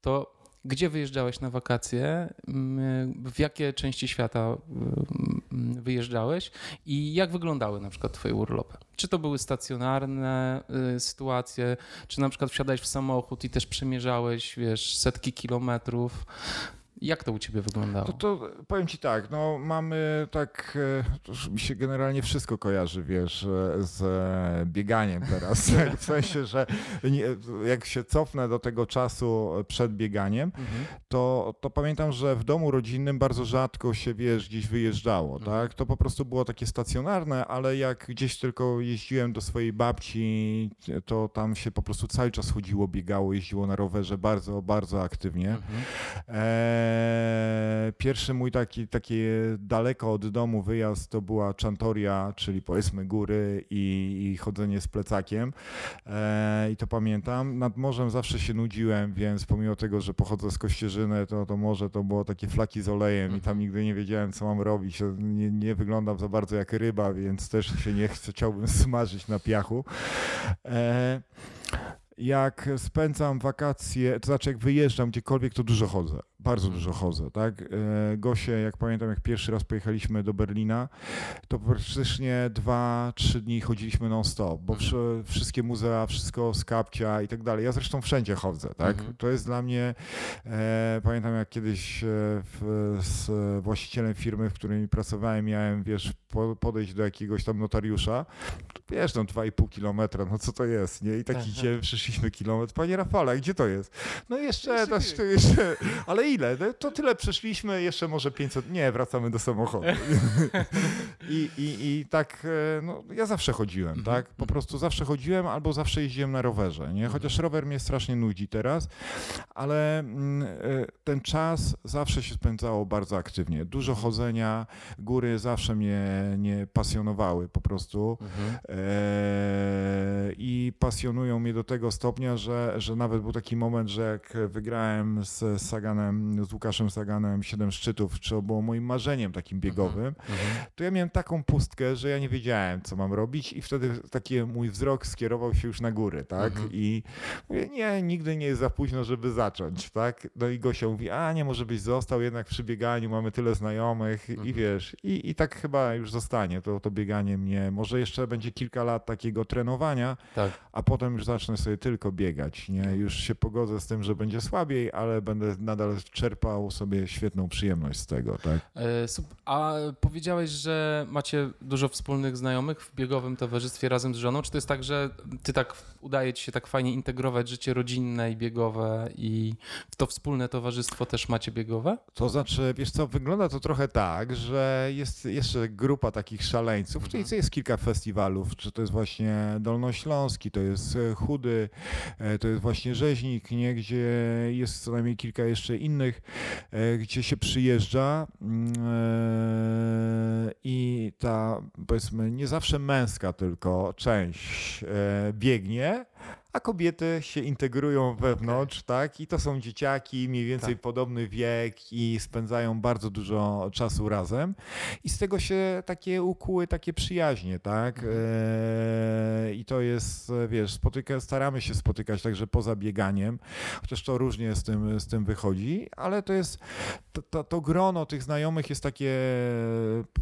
to gdzie wyjeżdżałeś na wakacje, Mm, w jakie części świata mm, wyjeżdżałeś i jak wyglądały na przykład twoje urlopy? Czy to były stacjonarne y, sytuacje, czy na przykład wsiadałeś w samochód i też przemierzałeś, wiesz, setki kilometrów? Jak to u ciebie wyglądało? To, to powiem ci tak, no mamy tak, e, mi się generalnie wszystko kojarzy, wiesz, e, z e, bieganiem teraz, <laughs> tak, w sensie, że jak się cofnę do tego czasu przed bieganiem, Mhm. to, to pamiętam, że w domu rodzinnym bardzo rzadko się, wiesz, gdzieś wyjeżdżało, Mhm. tak, to po prostu było takie stacjonarne, ale jak gdzieś tylko jeździłem do swojej babci, to tam się po prostu cały czas chodziło, biegało, jeździło na rowerze bardzo, bardzo aktywnie. Mhm. Eee, pierwszy mój taki, taki daleko od domu wyjazd to była Czantoria, czyli powiedzmy góry i, i chodzenie z plecakiem. Eee, I to pamiętam. Nad morzem zawsze się nudziłem, więc pomimo tego, że pochodzę z Kościerzyny, to, to morze to było takie flaki z olejem i tam nigdy nie wiedziałem, co mam robić. Nie, nie wyglądam za bardzo jak ryba, więc też się nie chcę, chciałbym <laughs> smażyć na piachu. Eee, jak spędzam wakacje, to znaczy jak wyjeżdżam gdziekolwiek, to dużo chodzę. Bardzo dużo chodzę, tak? E, Gosie, jak pamiętam, jak pierwszy raz pojechaliśmy do Berlina, to praktycznie dwa, trzy dni chodziliśmy non-stop, bo wszy- wszystkie muzea, wszystko z kapcia i tak dalej. Ja zresztą wszędzie chodzę, tak? Mhm. To jest dla mnie, e, pamiętam jak kiedyś e, w, z właścicielem firmy, w której pracowałem, miałem, wiesz, po, podejść do jakiegoś tam notariusza, wiesz, no 2,5 kilometra, no co to jest, nie? I tak Aha. idziemy, przeszliśmy kilometr. Panie Rafale, gdzie to jest? No jeszcze, Jeszcze to, jeszcze ale ile? No To tyle przeszliśmy, jeszcze może 500, nie, wracamy do samochodu. <laughs> I, i, i tak, e, no ja zawsze chodziłem, Mhm, tak? Po prostu zawsze chodziłem albo zawsze jeździłem na rowerze, nie? Chociaż rower mnie strasznie nudzi teraz, ale mm, e, ten czas zawsze się spędzało bardzo aktywnie. Dużo chodzenia, góry zawsze mnie nie pasjonowały po prostu. Mhm. E, I pasjonują mnie do tego stopnia, że, że nawet był taki moment, że jak wygrałem z Saganem z Łukaszem Saganem Siedem Szczytów, czy było moim marzeniem takim biegowym, to ja miałem taką pustkę, że ja nie wiedziałem, co mam robić i wtedy taki mój wzrok skierował się już na góry, tak? I mówię, nie, nigdy nie jest za późno, żeby zacząć, tak? No i Gosia mówi, a nie, może byś został jednak przy bieganiu, mamy tyle znajomych i wiesz, i, i tak chyba już zostanie to, to bieganie mnie, może jeszcze będzie kilka lat takiego trenowania, Tak. a potem już zacznę sobie tylko biegać, nie? Już się pogodzę z tym, że będzie słabiej, ale będę nadal czerpał sobie świetną przyjemność z tego, tak? E, A powiedziałeś, że macie dużo wspólnych znajomych w biegowym towarzystwie razem z żoną. Czy to jest tak, że ty tak udaje ci się tak fajnie integrować życie rodzinne i biegowe i w to wspólne towarzystwo też macie biegowe? To znaczy, wiesz co, wygląda to trochę tak, że jest jeszcze grupa takich szaleńców, czyli jest kilka festiwalów, czy to jest właśnie Dolnośląski, to jest e, Chudy, to jest właśnie Rzeźnik, nie, gdzie jest co najmniej kilka jeszcze innych, e, gdzie się przyjeżdża. Mm, e, i ta, powiedzmy, nie zawsze męska tylko część e, biegnie, a kobiety się integrują wewnątrz, tak? I to są dzieciaki, mniej więcej Tak. podobny wiek i spędzają bardzo dużo czasu razem. I z tego się takie ukuły takie przyjaźnie, tak? Mhm. E, I to jest, wiesz, spotyka, staramy się spotykać także poza bieganiem, chociaż to różnie z tym, z tym wychodzi, ale to jest, to, to, to grono tych znajomych jest takie,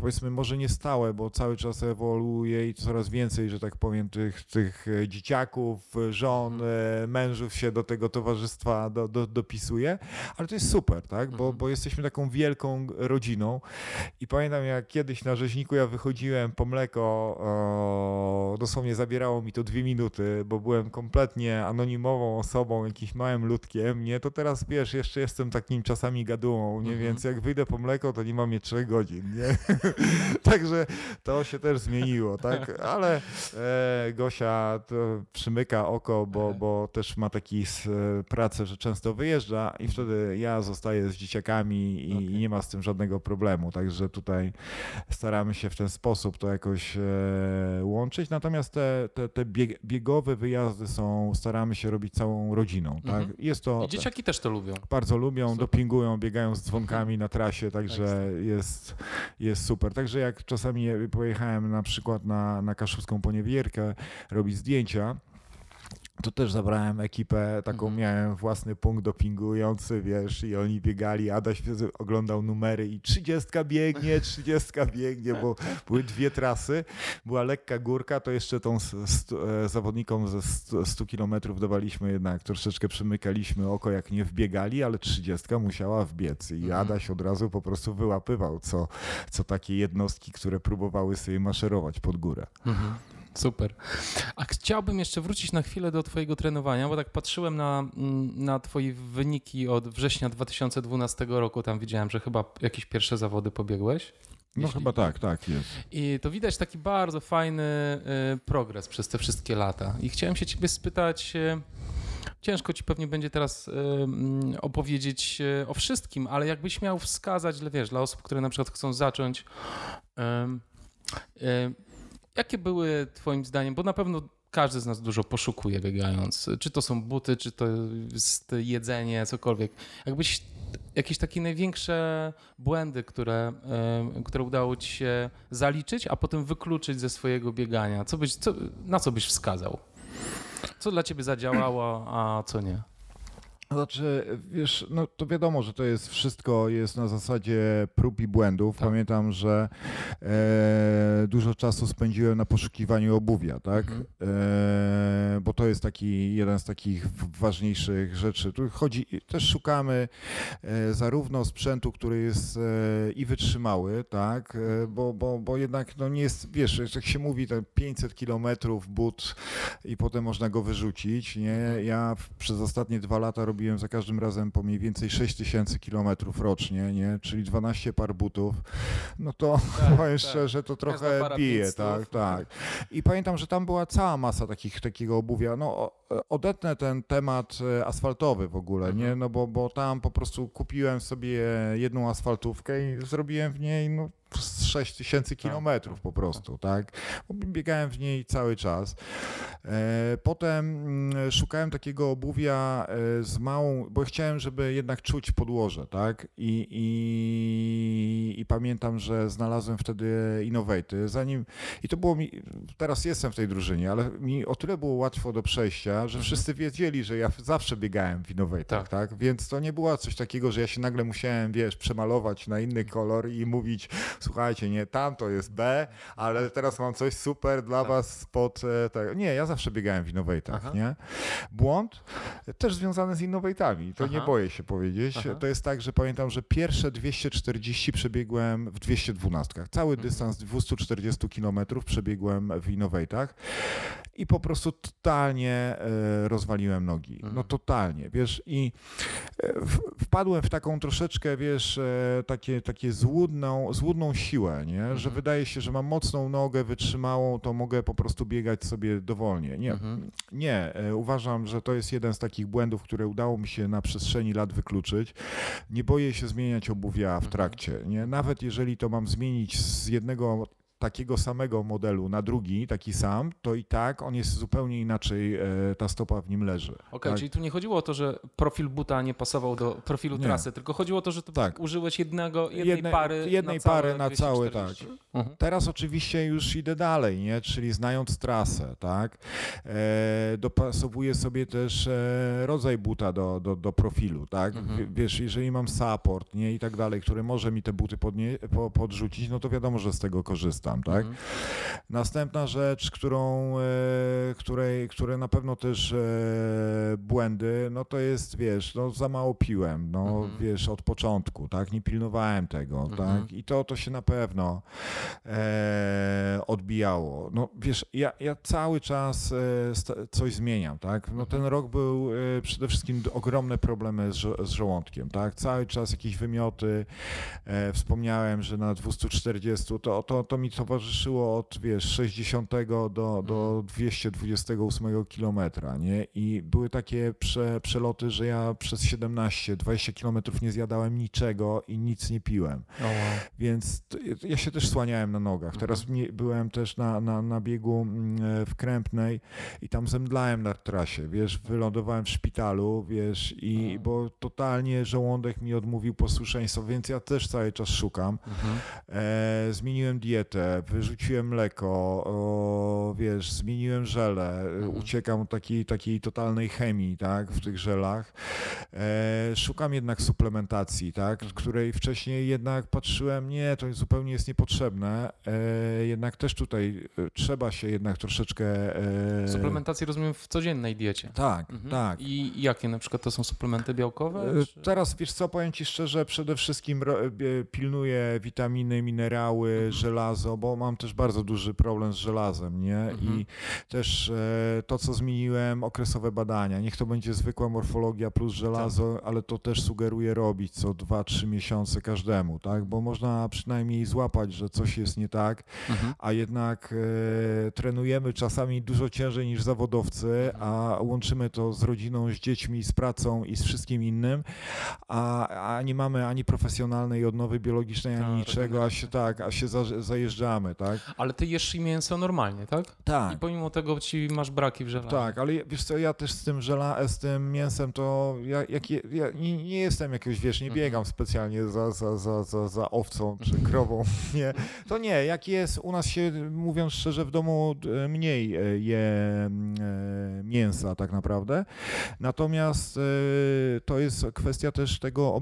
powiedzmy, może nie stałe, bo cały czas ewoluuje i coraz więcej, że tak powiem, tych, tych e, dzieciaków, żon, e, mężów się do tego towarzystwa do, do, dopisuje, ale to jest super, tak? Bo, Mhm. bo jesteśmy taką wielką rodziną i pamiętam jak kiedyś na rzeźniku ja wychodziłem po mleko, o, dosłownie zabierało mi to dwie minuty, bo byłem kompletnie anonimową osobą, jakimś małym ludkiem, nie? To teraz, wiesz, jeszcze jestem takim czasami gadułą, nie? Mhm. Więc jak wyjdę po mleko, to nie mam je trzech godzin, nie? <laughs> Także to się też zmieniło, tak? Ale e, Gosia to przymyka oko, bo, bo też ma taki s- pracę, że często wyjeżdża i wtedy ja zostaję z dzieciakami i, Okej. i nie ma z tym żadnego problemu. Także tutaj staramy się w ten sposób to jakoś e, łączyć. Natomiast te, te, te bieg, biegowe wyjazdy są, staramy się robić całą rodziną, tak? Mhm. Jest to... I dzieciaki też to lubią. Bardzo lubią, Super. dopingują, biegają z dzwonkami na trasie, także Ekstra. jest, jest super. Także jak czasami pojechałem na przykład na, na Kaszubską Poniewierkę robić zdjęcia, to też zabrałem ekipę, taką Mhm. miałem własny punkt dopingujący, wiesz, i oni biegali, Adaś oglądał numery i trzydziestka biegnie, trzydziestka biegnie, bo były dwie trasy, była lekka górka, to jeszcze tą e, zawodnikom ze 100, 100 kilometrów dawaliśmy jednak, troszeczkę przymykaliśmy oko, jak nie wbiegali, ale trzydziestka musiała wbiec i Mhm. Adaś od razu po prostu wyłapywał, co, co takie jednostki, które próbowały sobie maszerować pod górę. Mhm. Super. A chciałbym jeszcze wrócić na chwilę do Twojego trenowania, bo tak patrzyłem na, mm, na Twoje wyniki od września 2012 roku. Tam widziałem, że chyba jakieś pierwsze zawody pobiegłeś. No Jeśli- chyba tak, tak jest. I to widać taki bardzo fajny y, progres przez te wszystkie lata. I chciałem się Ciebie spytać. y, Ciężko ci pewnie będzie teraz y, mm, opowiedzieć o wszystkim, ale jakbyś miał wskazać, wiesz, dla osób, które na przykład chcą zacząć, jakie były twoim zdaniem, bo na pewno każdy z nas dużo poszukuje biegając, czy to są buty, czy to jest jedzenie, cokolwiek. Jakbyś jakieś takie największe błędy, które, które udało ci się zaliczyć, a potem wykluczyć ze swojego biegania, co byś, co, na co byś wskazał? Co dla ciebie zadziałało, a co nie? Znaczy, wiesz, no to wiadomo, że to jest wszystko jest na zasadzie prób i błędów. Tak. Pamiętam, że e, dużo czasu spędziłem na poszukiwaniu obuwia, tak? Mhm. E, bo to jest taki jeden z takich ważniejszych rzeczy. Tu chodzi, też szukamy e, zarówno sprzętu, który jest e, i wytrzymały, tak? E, bo, bo, bo jednak no nie jest, wiesz, jak się mówi, te 500 kilometrów but i potem można go wyrzucić, nie? Ja przez ostatnie dwa lata robiłem za każdym razem po mniej więcej 6 tysięcy kilometrów rocznie, nie? Czyli 12 par butów. No to Tak, <laughs> powiem tak. szczerze, to trochę bije, 500. tak, tak. I pamiętam, że tam była cała masa takich, takiego obuwia. No, odetnę ten temat e, asfaltowy w ogóle, nie? Mhm. No bo, bo tam po prostu kupiłem sobie jedną asfaltówkę i zrobiłem w niej, no 6 tysięcy Tak, kilometrów po prostu, tak? Bo Biegałem w niej cały czas. E, Potem mm, szukałem takiego obuwia e, z małą, bo chciałem, żeby jednak czuć podłoże, tak? I, i, i pamiętam, że znalazłem wtedy Innovaty. Zanim, i to było mi, teraz jestem w tej drużynie, ale mi o tyle było łatwo do przejścia, że wszyscy wiedzieli, że ja zawsze biegałem w Innovatach, Tak. tak? Więc to nie było coś takiego, że ja się nagle musiałem, wiesz, przemalować na inny kolor i mówić, słuchajcie, nie, tam to jest B, ale teraz mam coś super dla Tak. was spod e, tego. Nie, ja zawsze biegałem w Innovatach, Aha. nie? Błąd też związany z Innovatami, to nie Aha. boję się powiedzieć. Aha. To jest tak, że pamiętam, że pierwsze 240 przebiegłem w 212. Cały Mhm. dystans 240 km przebiegłem w Innovatach i po prostu totalnie e, rozwaliłem nogi. No Mhm. totalnie, wiesz, i e, wpadłem w taką troszeczkę, wiesz, takie, takie złudną, złudną siłę, nie? że Mhm. wydaje się, że mam mocną nogę wytrzymałą, to mogę po prostu biegać sobie dowolnie. Nie, Mhm. nie, e, uważam, że to jest jeden z takich błędów, które udało mi się na przestrzeni lat wykluczyć. Nie boję się zmieniać obuwia w Mhm. trakcie. Nie? Nawet jeżeli to mam zmienić z jednego takiego samego modelu na drugi, taki sam, to i tak on jest zupełnie inaczej, e, ta stopa w nim leży. Okej, tak? czyli tu nie chodziło o to, że profil buta nie pasował do profilu Nie. trasy, tylko chodziło o to, że ty Tak. użyłeś jednego, jednej Jedne- pary jednej na pary na całe, 240. tak. Mhm. Teraz oczywiście już idę dalej, nie? czyli znając trasę, tak? E, dopasowuję sobie też e, rodzaj buta do, do, do profilu, tak? Mhm. Wiesz, jeżeli mam support, nie? I tak dalej, który może mi te buty podnie, po, podrzucić, no to wiadomo, że z tego korzystam, tak? Mhm. Następna rzecz, którą, e, której, które na pewno też e, błędy, no to jest, wiesz, no za mało piłem, no Mhm. wiesz, od początku, tak, nie pilnowałem tego, Mhm. tak, i to, to się na pewno e, odbijało. No wiesz, ja, ja cały czas e, coś zmieniam, tak, no ten rok był przede wszystkim ogromne problemy z, z żołądkiem, tak, cały czas jakieś wymioty, e, wspomniałem, że na 240 to, to, to mi towarzyszyło od, wiesz, 60 do, do 228 kilometra, nie? I były takie prze, przeloty, że ja przez 17-20 kilometrów nie zjadałem niczego i nic nie piłem. O, wow. Więc ja się też słaniałem na nogach. Teraz nie, byłem też na, na, na biegu mm, e, w Krępnej i tam zemdlałem na trasie, wiesz, wylądowałem w szpitalu, wiesz, i bo totalnie żołądek mi odmówił posłuszeństwa, więc ja też cały czas szukam. Mhm. E, zmieniłem dietę, wyrzuciłem mleko, o, wiesz, zmieniłem żele, Mhm. uciekam takiej, takiej totalnej chemii, tak, w tych żelach. E, szukam jednak suplementacji, tak, Mhm. której wcześniej jednak patrzyłem, nie, to zupełnie jest niepotrzebne, e, jednak też tutaj e, trzeba się jednak troszeczkę... E, Suplementację rozumiem w codziennej diecie. Tak, Mhm. tak. I jakie na przykład to są suplementy białkowe? E, czy- Teraz wiesz co, powiem Ci szczerze, przede wszystkim e, pilnuję witaminy, minerały, Mhm. żelazo, bo mam też bardzo duży problem z żelazem, nie? Mhm. I też e, to, co zmieniłem, okresowe badania. Niech to będzie zwykła morfologia plus żelazo, Tak. ale to też sugeruję robić co 2-3 miesiące każdemu, tak? Bo można przynajmniej złapać, że coś jest nie tak, Mhm. a jednak e, trenujemy czasami dużo ciężej niż zawodowcy, a łączymy to z rodziną, z dziećmi, z pracą i z wszystkim innym, a, a nie mamy ani profesjonalnej odnowy biologicznej, ani Tak, niczego, a się tak, a się za, zajeżdżamy, tak? Ale ty jesz mięso normalnie, tak? I Tak. pomimo tego ci masz braki w żelazie. Tak, ale wiesz co, ja też z tym żela, z tym mięsem to ja, jak, je- ja nie, nie jestem jakiegoś, wiesz, nie Mhm. biegam specjalnie za, za, za, za, za owcą czy krową, <laughs> nie. To nie, jak jest, u nas się, mówiąc szczerze, w domu e, mniej e, je e, mięsa tak naprawdę. Natomiast e, to jest kwestia też tego,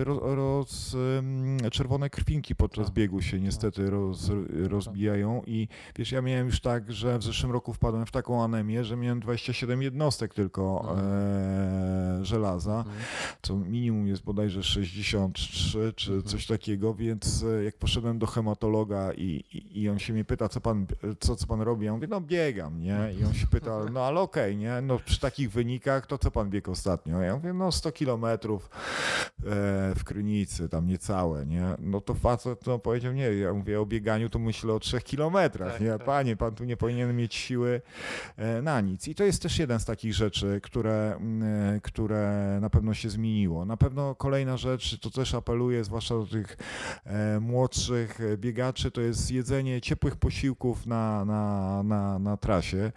e, roz, em, czerwone krwinki podczas Tak. biegu się niestety roz, rozbijają. I wiesz, ja miałem już tak, że w zeszłym roku wpadłem w taką anemię, że miałem 27 jednostek tylko e, żelaza, Mhm. co minimum jest bodajże 63 czy Mhm. coś takiego, więc e, jak poszedłem do hematologa i, i, i on się mnie pyta, co pan, co, co pan robi? Ja mówię, no biegam, nie? I on się pyta, no ale okej, okay, nie? No przy takich wynikach, to co pan biegł ostatnio? Ja mówię, no 100 kilometrów e, w Krynicy, tam niecałe, nie? No to facet no, powiedział, nie, ja mówię o bieganiu, to myślę o 3 kilometrach, nie? Tak. Panie, pan tu nie powinien mieć siły e, na nic. I to jest też jeden z takich rzeczy, które, mm, które na pewno się zmieniło. Na pewno kolejna rzecz, to też apeluję, zwłaszcza do tych e, młodszych biegaczy, to jest jedzenie ciepłych posiłków na, na, na, na trasie.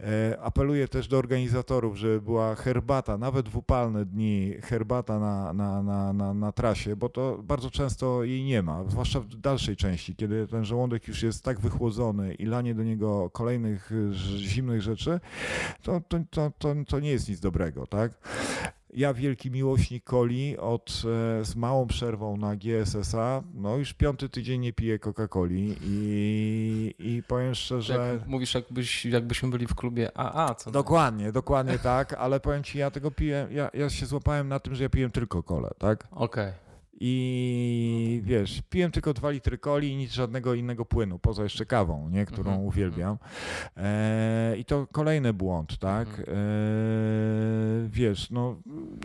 E, apeluję też do organizatorów, żeby była herbata, nawet w upalne dni, herbata na, na, na, na, na trasie, bo to bardzo często jej nie ma, zwłaszcza w dalszej części, kiedy ten żołądek już jest tak wychłodzony i lanie do niego kolejnych zimnych rzeczy, to, to, to, to, to nie jest nic dobrego, tak? Ja, wielki miłośnik coli, od, e, z małą przerwą na GSSA, no już piąty tydzień nie piję Coca-Coli i, i powiem szczerze... Jak mówisz, jakbyś, jakbyśmy byli w klubie AA, co? Dokładnie, dokładnie tak, ale powiem ci, ja tego piję, ja, ja się złapałem na tym, że ja piję tylko kolę, tak? Okej. Okay. I wiesz, piłem tylko dwa litry coli i nic żadnego innego płynu, poza jeszcze kawą, nie, którą mm -hmm. uwielbiam. E, I to kolejny błąd, tak? -hmm. e, wiesz, no,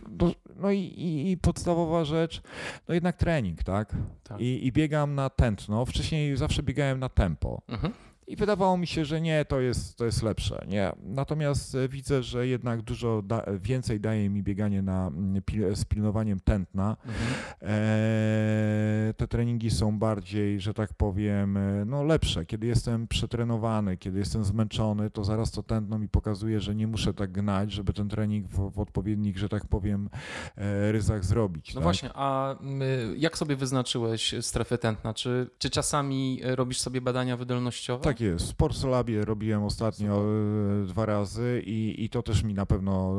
do, no i, i, i, podstawowa rzecz, no jednak trening, tak? tak. I, I, biegam na tętno. Wcześniej zawsze biegałem na tempo. Mm -hmm. I wydawało mi się, że nie, to jest, to jest lepsze. Nie. Natomiast e, widzę, że jednak dużo da, więcej daje mi bieganie na, mm, z pilnowaniem tętna. Mhm. E, te treningi są bardziej, że tak powiem, e, no lepsze. Kiedy jestem przetrenowany, kiedy jestem zmęczony, to zaraz to tętno mi pokazuje, że nie muszę tak gnać, żeby ten trening w, w odpowiednich, że tak powiem, e, ryzach zrobić. No tak? właśnie, a jak sobie wyznaczyłeś strefę tętna? Czy, czy czasami robisz sobie badania wydolnościowe? Tak tak jest. W Sportsolabie robiłem ostatnio Super. dwa razy i, i to też mi na pewno,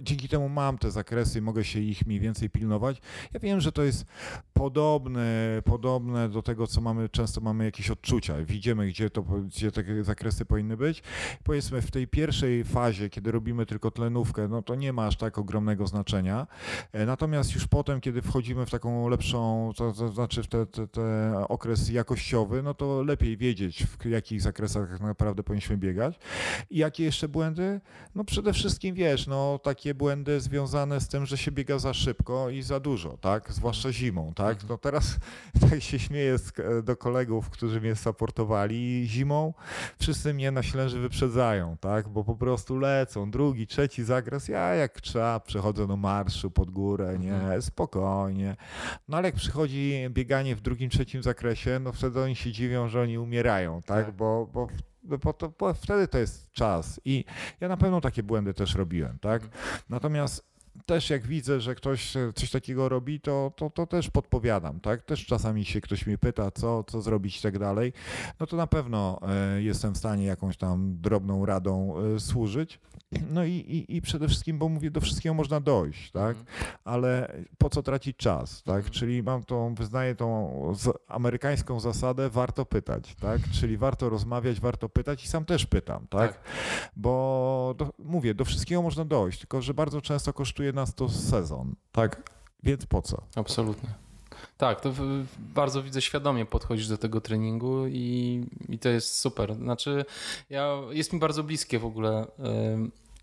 dzięki temu mam te zakresy, mogę się ich mniej więcej pilnować. Ja wiem, że to jest podobne, podobne do tego, co mamy, często mamy jakieś odczucia. Widzimy, gdzie, to, gdzie te zakresy powinny być. Powiedzmy w tej pierwszej fazie, kiedy robimy tylko tlenówkę, no to nie ma aż tak ogromnego znaczenia. E, natomiast już potem, kiedy wchodzimy w taką lepszą, to, to znaczy w ten te, te okres jakościowy, no to lepiej wiedzieć, w jakich jakich zakresach tak naprawdę powinniśmy biegać. I jakie jeszcze błędy? No przede wszystkim wiesz, no takie błędy związane z tym, że się biega za szybko i za dużo, tak? Zwłaszcza zimą, tak? No teraz <laughs> tak się śmieję do kolegów, którzy mnie supportowali zimą, wszyscy mnie na ślęży wyprzedzają, tak? Bo po prostu lecą, drugi, trzeci zakres, ja jak trzeba przechodzę do marszu pod górę, nie? Mhm. Spokojnie. No ale jak przychodzi bieganie w drugim, trzecim zakresie, no wtedy oni się dziwią, że oni umierają, tak? tak. Bo bo, bo, bo, to, bo wtedy to jest czas. I ja na pewno takie błędy też robiłem, tak? Mhm. Natomiast też jak widzę, że ktoś coś takiego robi, to, to, to też podpowiadam, tak? Też czasami się ktoś mnie pyta, co, co zrobić i tak dalej, no to na pewno e, jestem w stanie jakąś tam drobną radą e, służyć. No i, i, i przede wszystkim, bo mówię, do wszystkiego można dojść, tak? Mhm. Ale po co tracić czas, tak? Mhm. Czyli mam tą, wyznaję tą amerykańską zasadę, warto pytać, tak? Czyli warto rozmawiać, warto pytać i sam też pytam, tak? tak. Bo do, mówię, do wszystkiego można dojść, tylko że bardzo często kosztuje nas to sezon, tak? Więc po co? Absolutnie. Tak, to bardzo widzę świadomie podchodzisz do tego treningu i, i to jest super. Znaczy, ja, jest mi bardzo bliskie w ogóle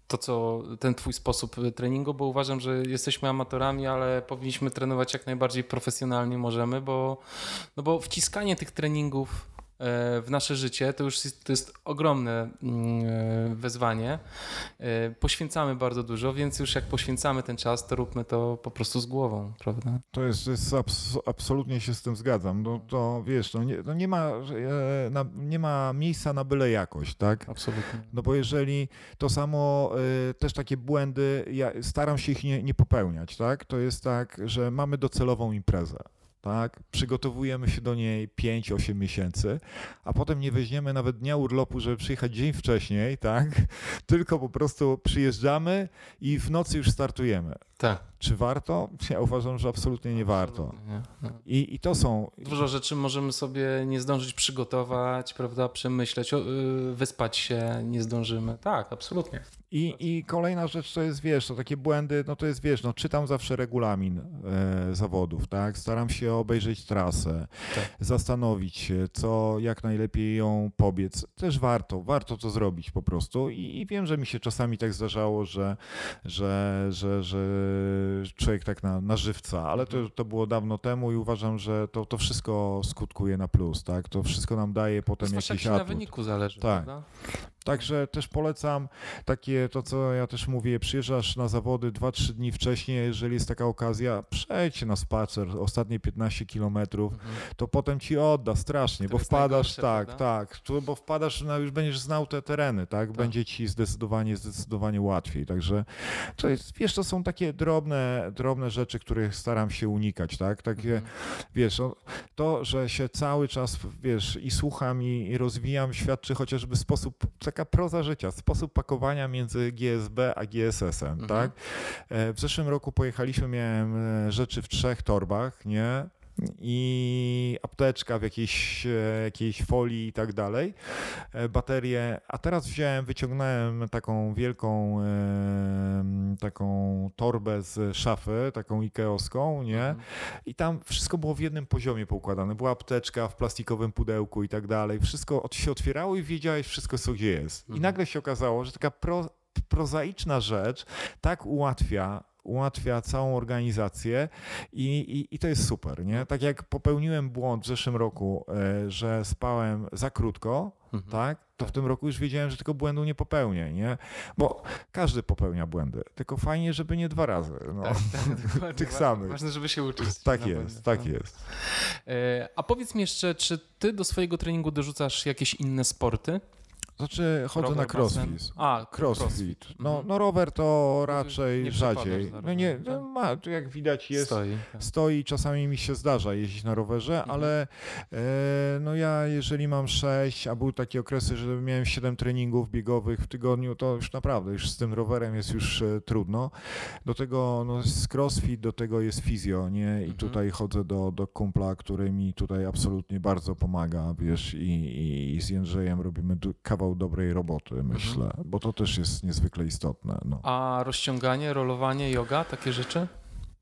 to, co ten twój sposób treningu, bo uważam, że jesteśmy amatorami, ale powinniśmy trenować jak najbardziej profesjonalnie możemy, bo, no bo wciskanie tych treningów w nasze życie, to już jest, to jest ogromne mm, e, wyzwanie. E, poświęcamy bardzo dużo, więc już jak poświęcamy ten czas, to róbmy to po prostu z głową, prawda? To jest, jest abs absolutnie się z tym zgadzam. No, to wiesz, no nie, no nie, ma, nie ma miejsca na byle jakość, tak? Absolutnie. No bo jeżeli to samo, też takie błędy, ja staram się ich nie, nie popełniać, tak? To jest tak, że mamy docelową imprezę tak? Przygotowujemy się do niej 5-8 miesięcy, a potem nie weźmiemy nawet dnia urlopu, żeby przyjechać dzień wcześniej, tak? <laughs> Tylko po prostu przyjeżdżamy i w nocy już startujemy. Tak. Czy warto? Ja uważam, że absolutnie nie warto. I, I to są. Dużo rzeczy możemy sobie nie zdążyć przygotować, prawda? Przemyśleć, y, wyspać się nie zdążymy. Tak, absolutnie. I, I kolejna rzecz to jest, wiesz, to takie błędy, no to jest, wiesz, no czytam zawsze regulamin e, zawodów, tak? Staram się obejrzeć trasę, Tak. zastanowić się, co, jak najlepiej ją pobiec. Też warto, warto to zrobić po prostu i, i wiem, że mi się czasami tak zdarzało, że, że, że, że człowiek tak na, na żywca, ale to, to było dawno temu i uważam, że to, to wszystko skutkuje na plus, tak? To wszystko nam daje potem Zwłaszcza jak jakiś się na atut. wyniku zależy, Tak. prawda? Także też polecam takie, to co ja też mówię, przyjeżdżasz na zawody 2-3 dni wcześniej, jeżeli jest taka okazja, przejdź na spacer, ostatnie 15 kilometrów, Mhm. to potem ci odda strasznie, To bo wpadasz, tak, tak, bo wpadasz, na, już będziesz znał te tereny, tak, będzie ci zdecydowanie, zdecydowanie łatwiej, także to jest, wiesz, to są takie drobne, drobne rzeczy, których staram się unikać, tak, takie, Mhm. wiesz, no, to, że się cały czas, wiesz, i słucham i, i rozwijam, świadczy chociażby sposób, taka proza życia, sposób pakowania między GSB a GSS-em, Mhm. tak? E, W zeszłym roku pojechaliśmy, miałem e, rzeczy w trzech torbach, nie? I apteczka w jakiejś, e, jakiejś folii i tak dalej, e, baterie, a teraz wziąłem, wyciągnąłem taką wielką e, taką torbę z szafy, taką ikeowską, nie? Mhm. I tam wszystko było w jednym poziomie poukładane. Była apteczka w plastikowym pudełku i tak dalej. Wszystko się otwierało i wiedziałeś wszystko, co gdzie jest. I Mhm. nagle się okazało, że taka pro, prozaiczna rzecz tak ułatwia ułatwia całą organizację i, i, i to jest super, nie? Tak jak popełniłem błąd w zeszłym roku, e, że spałem za krótko, Mhm. tak? To w tym roku już wiedziałem, że tego błędu nie popełnię, nie? Bo każdy popełnia błędy, tylko fajnie, żeby nie dwa razy. No. Tak, tak. <laughs> Tych samych. Ważne, żeby się uczyć. Tak jest, błędach, tak no. jest. E, A powiedz mi jeszcze, czy ty do swojego treningu dorzucasz jakieś inne sporty? Znaczy chodzę Rower, na basen? crossfit. A, Crossfit. No, Mhm. no rower to raczej nie rzadziej. za No nie, no ma, tu jak widać jest, Stoi. tak. stoi, czasami mi się zdarza jeździć na rowerze, Mhm. ale e, no ja jeżeli mam 6, a były takie okresy, że miałem 7 treningów biegowych w tygodniu, to już naprawdę, już z tym rowerem jest już e, trudno. Do tego no, jest crossfit, do tego jest fizjo, nie? I Mhm. tutaj chodzę do, do kumpla, który mi tutaj absolutnie bardzo pomaga, wiesz, i, i, i z Jędrzejem robimy du- kawał dobrej roboty, myślę, bo to też jest niezwykle istotne. No. A rozciąganie, rolowanie, yoga, takie rzeczy?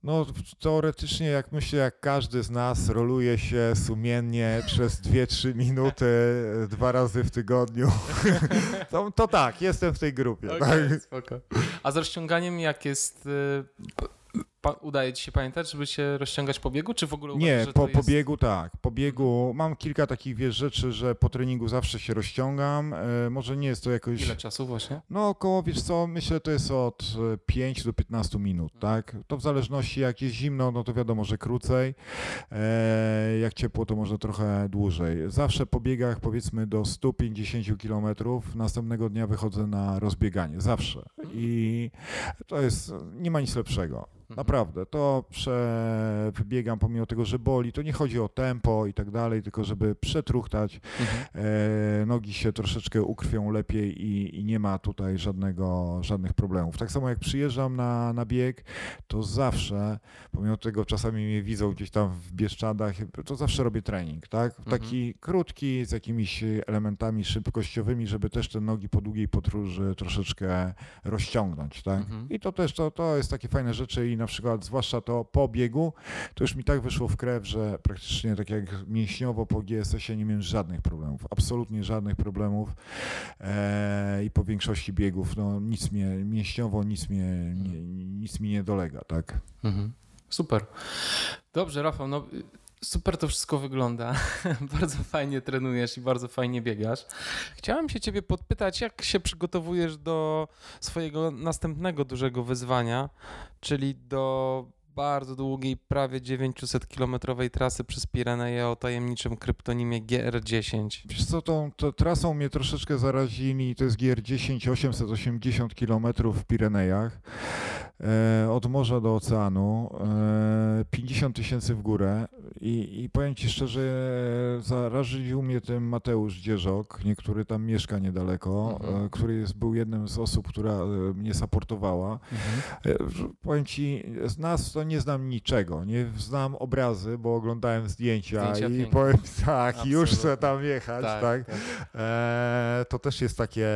No teoretycznie, jak myślę, jak każdy z nas roluje się sumiennie <laughs> przez 2-3 minuty e, dwa razy w tygodniu, <laughs> to, to tak, jestem w tej grupie. Okej, tak? spoko. A z rozciąganiem jak jest... udaje ci się pamiętać, żeby się rozciągać po biegu, czy w ogóle Nie, uważasz, że po, jest... biegu tak. Po biegu mam kilka takich wiesz, rzeczy, że po treningu zawsze się rozciągam. E, może nie jest to jakoś. Ile czasu właśnie? No około, wiesz co, myślę, to jest od e, 5 do 15 minut, Mhm. tak? To w zależności jak jest zimno, no to wiadomo, że krócej, e, jak ciepło, to może trochę dłużej. Zawsze po biegach powiedzmy do 150 km, następnego dnia wychodzę na rozbieganie, zawsze. Mhm. I to jest, nie ma nic lepszego. Mhm. Naprawdę, to prze, wybiegam pomimo tego, że boli, to nie chodzi o tempo i tak dalej, tylko żeby przetruchtać, Mhm. e, nogi się troszeczkę ukrwią lepiej i, i nie ma tutaj żadnego, żadnych problemów. Tak samo jak przyjeżdżam na, na bieg, to zawsze, pomimo tego czasami mnie widzą gdzieś tam w Bieszczadach, to zawsze robię trening, tak? Taki krótki, z jakimiś elementami szybkościowymi, żeby też te nogi po długiej podróży troszeczkę rozciągnąć, tak? Mhm. I to też, to, to jest takie fajne rzeczy i na przykład, zwłaszcza to po biegu, to już mi tak wyszło w krew, że praktycznie tak jak mięśniowo po GSS-ie nie miałem żadnych problemów, absolutnie żadnych problemów e, i po większości biegów, no nic mnie, mięśniowo nic mnie, nie, nic mi nie dolega, tak? Mhm. Super. Dobrze, Rafał, no super to wszystko wygląda. <laughs> bardzo fajnie trenujesz i bardzo fajnie biegasz. Chciałem się ciebie podpytać, jak się przygotowujesz do swojego następnego dużego wyzwania, czyli do bardzo długiej, prawie 900-kilometrowej trasy przez Pireneje o tajemniczym kryptonimie GR10. Wiesz co, tą, tą trasą mnie troszeczkę zarazili, to jest GR10 880 km w Pirenejach, od morza do oceanu, e, 50 tysięcy w górę i, i powiem Ci szczerze, e, zaraził mnie tym Mateusz Dzierzok, niektóry tam mieszka niedaleko, Mhm. e, który jest, był jednym z osób, która e, mnie supportowała. E, Powiem ci, z nas to nie znam niczego. Nie znam obrazy, bo oglądałem zdjęcia, Zdjęcia i piękne. powiem <laughs> tak, już chcę Absolutnie. tam jechać, tak. E, to też jest takie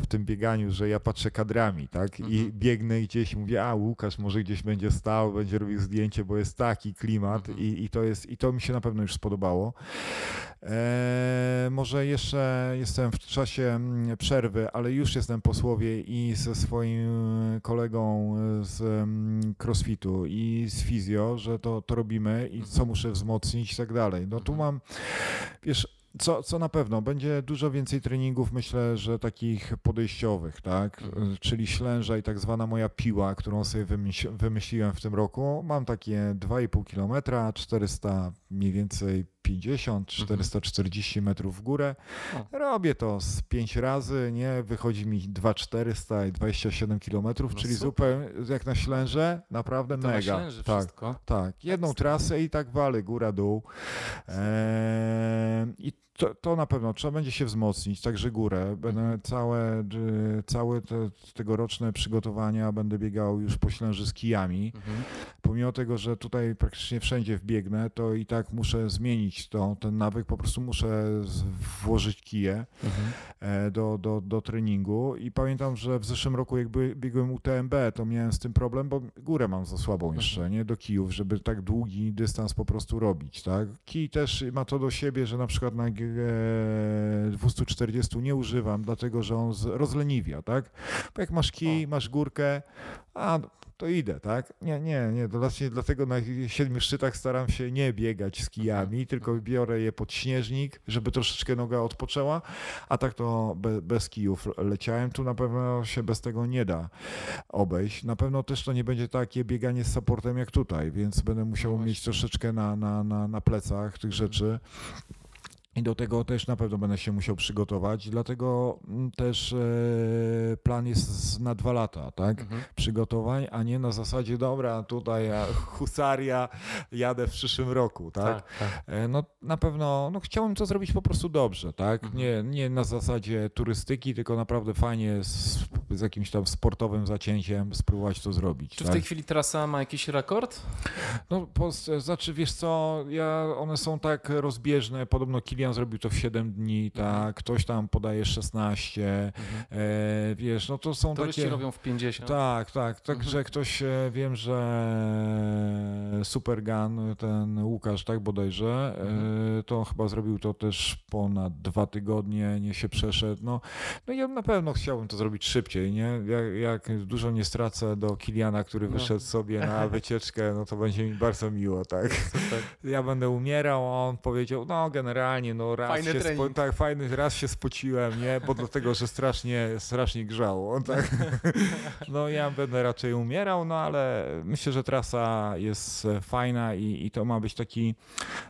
w tym bieganiu, że ja patrzę kadrami, tak? I Mhm. biegnę gdzieś i mówię, a Łukasz może gdzieś będzie stał, będzie robił zdjęcie, bo jest taki klimat Mhm. i, i to jest, i to mi się na pewno już spodobało. E, może jeszcze jestem w czasie mm, przerwy, ale już jestem po słowie i ze swoim kolegą z mm, crossfitu i z fizjo, że to, to robimy i co muszę wzmocnić i tak dalej. No tu Mhm. mam, wiesz, co, co na pewno, będzie dużo więcej treningów, myślę, że takich podejściowych, tak? Mhm. Czyli ślęża i tak zwana moja piła, którą sobie wymyśl, wymyśliłem w tym roku. Mam takie 2,5 km, 400 mniej więcej 50, 440 metrów w górę. Robię to z 5 razy, nie? Wychodzi mi 2,400 i 27 km, No czyli super. zupełnie jak na ślęże, naprawdę To mega. że tak. wszystko. Tak, jedną trasę i tak wale, góra, dół. Eee, I to, to na pewno trzeba będzie się wzmocnić, także górę. Będę całe, d- całe te tegoroczne przygotowania będę biegał już po ślęży z kijami. Mhm. Pomimo tego, że tutaj praktycznie wszędzie wbiegnę, to i tak muszę zmienić to, ten nawyk, po prostu muszę włożyć kije Mhm. e, do, do, do treningu i pamiętam, że w zeszłym roku jakby biegłem UTMB, to miałem z tym problem, bo górę mam za słabą jeszcze, nie, do kijów, żeby tak długi dystans po prostu robić, tak. Kij też ma to do siebie, że na przykład na 240 nie używam, dlatego, że on rozleniwia, tak. Bo jak masz kij, masz górkę, a to idę, tak? Nie, nie, nie. Właśnie dlatego na siedmiu szczytach staram się nie biegać z kijami, tylko biorę je pod śnieżnik, żeby troszeczkę noga odpoczęła, a tak to be, bez kijów leciałem. Tu na pewno się bez tego nie da obejść. Na pewno też to nie będzie takie bieganie z supportem jak tutaj, więc będę musiał No mieć troszeczkę na, na, na, na plecach tych rzeczy. I do tego też na pewno będę się musiał przygotować, dlatego mm, też e, plan jest na dwa lata, tak? Mhm. Przygotowań, a nie na zasadzie, dobra, tutaj ja, <laughs> husaria, jadę w przyszłym roku, tak? Tak, tak. E, No na pewno, no chciałbym to zrobić po prostu dobrze, tak? Mhm. Nie, nie na zasadzie turystyki, tylko naprawdę fajnie z, z jakimś tam sportowym zacięciem spróbować to zrobić. Czy w tak? tej chwili trasa ma jakiś rekord? No, po, znaczy, wiesz co, ja, one są tak rozbieżne. Podobno Kilian zrobił to w 7 dni, Mhm. tak, ktoś tam podaje 16. E, wiesz, no to są Turyści takie. robią w 50. Tak, tak, także Mhm. ktoś, e, wiem, że Supergun, ten Łukasz, tak bodajże, Mhm. e, to chyba zrobił to też ponad dwa tygodnie, nie się przeszedł, no, no ja na pewno chciałbym to zrobić szybciej, nie, jak, jak dużo nie stracę do Kiliana, który No. wyszedł sobie na <laughs> wycieczkę, no to będzie mi bardzo miło, tak. Super. Ja będę umierał, a on powiedział, no generalnie, no raz Fajny się, spo, tak, fajny, raz się spociłem, nie, bo dlatego, że strasznie, strasznie grzało, tak. <laughs> No ja będę raczej umierał, no ale myślę, że trasa jest e, fajna i, i to ma być taki,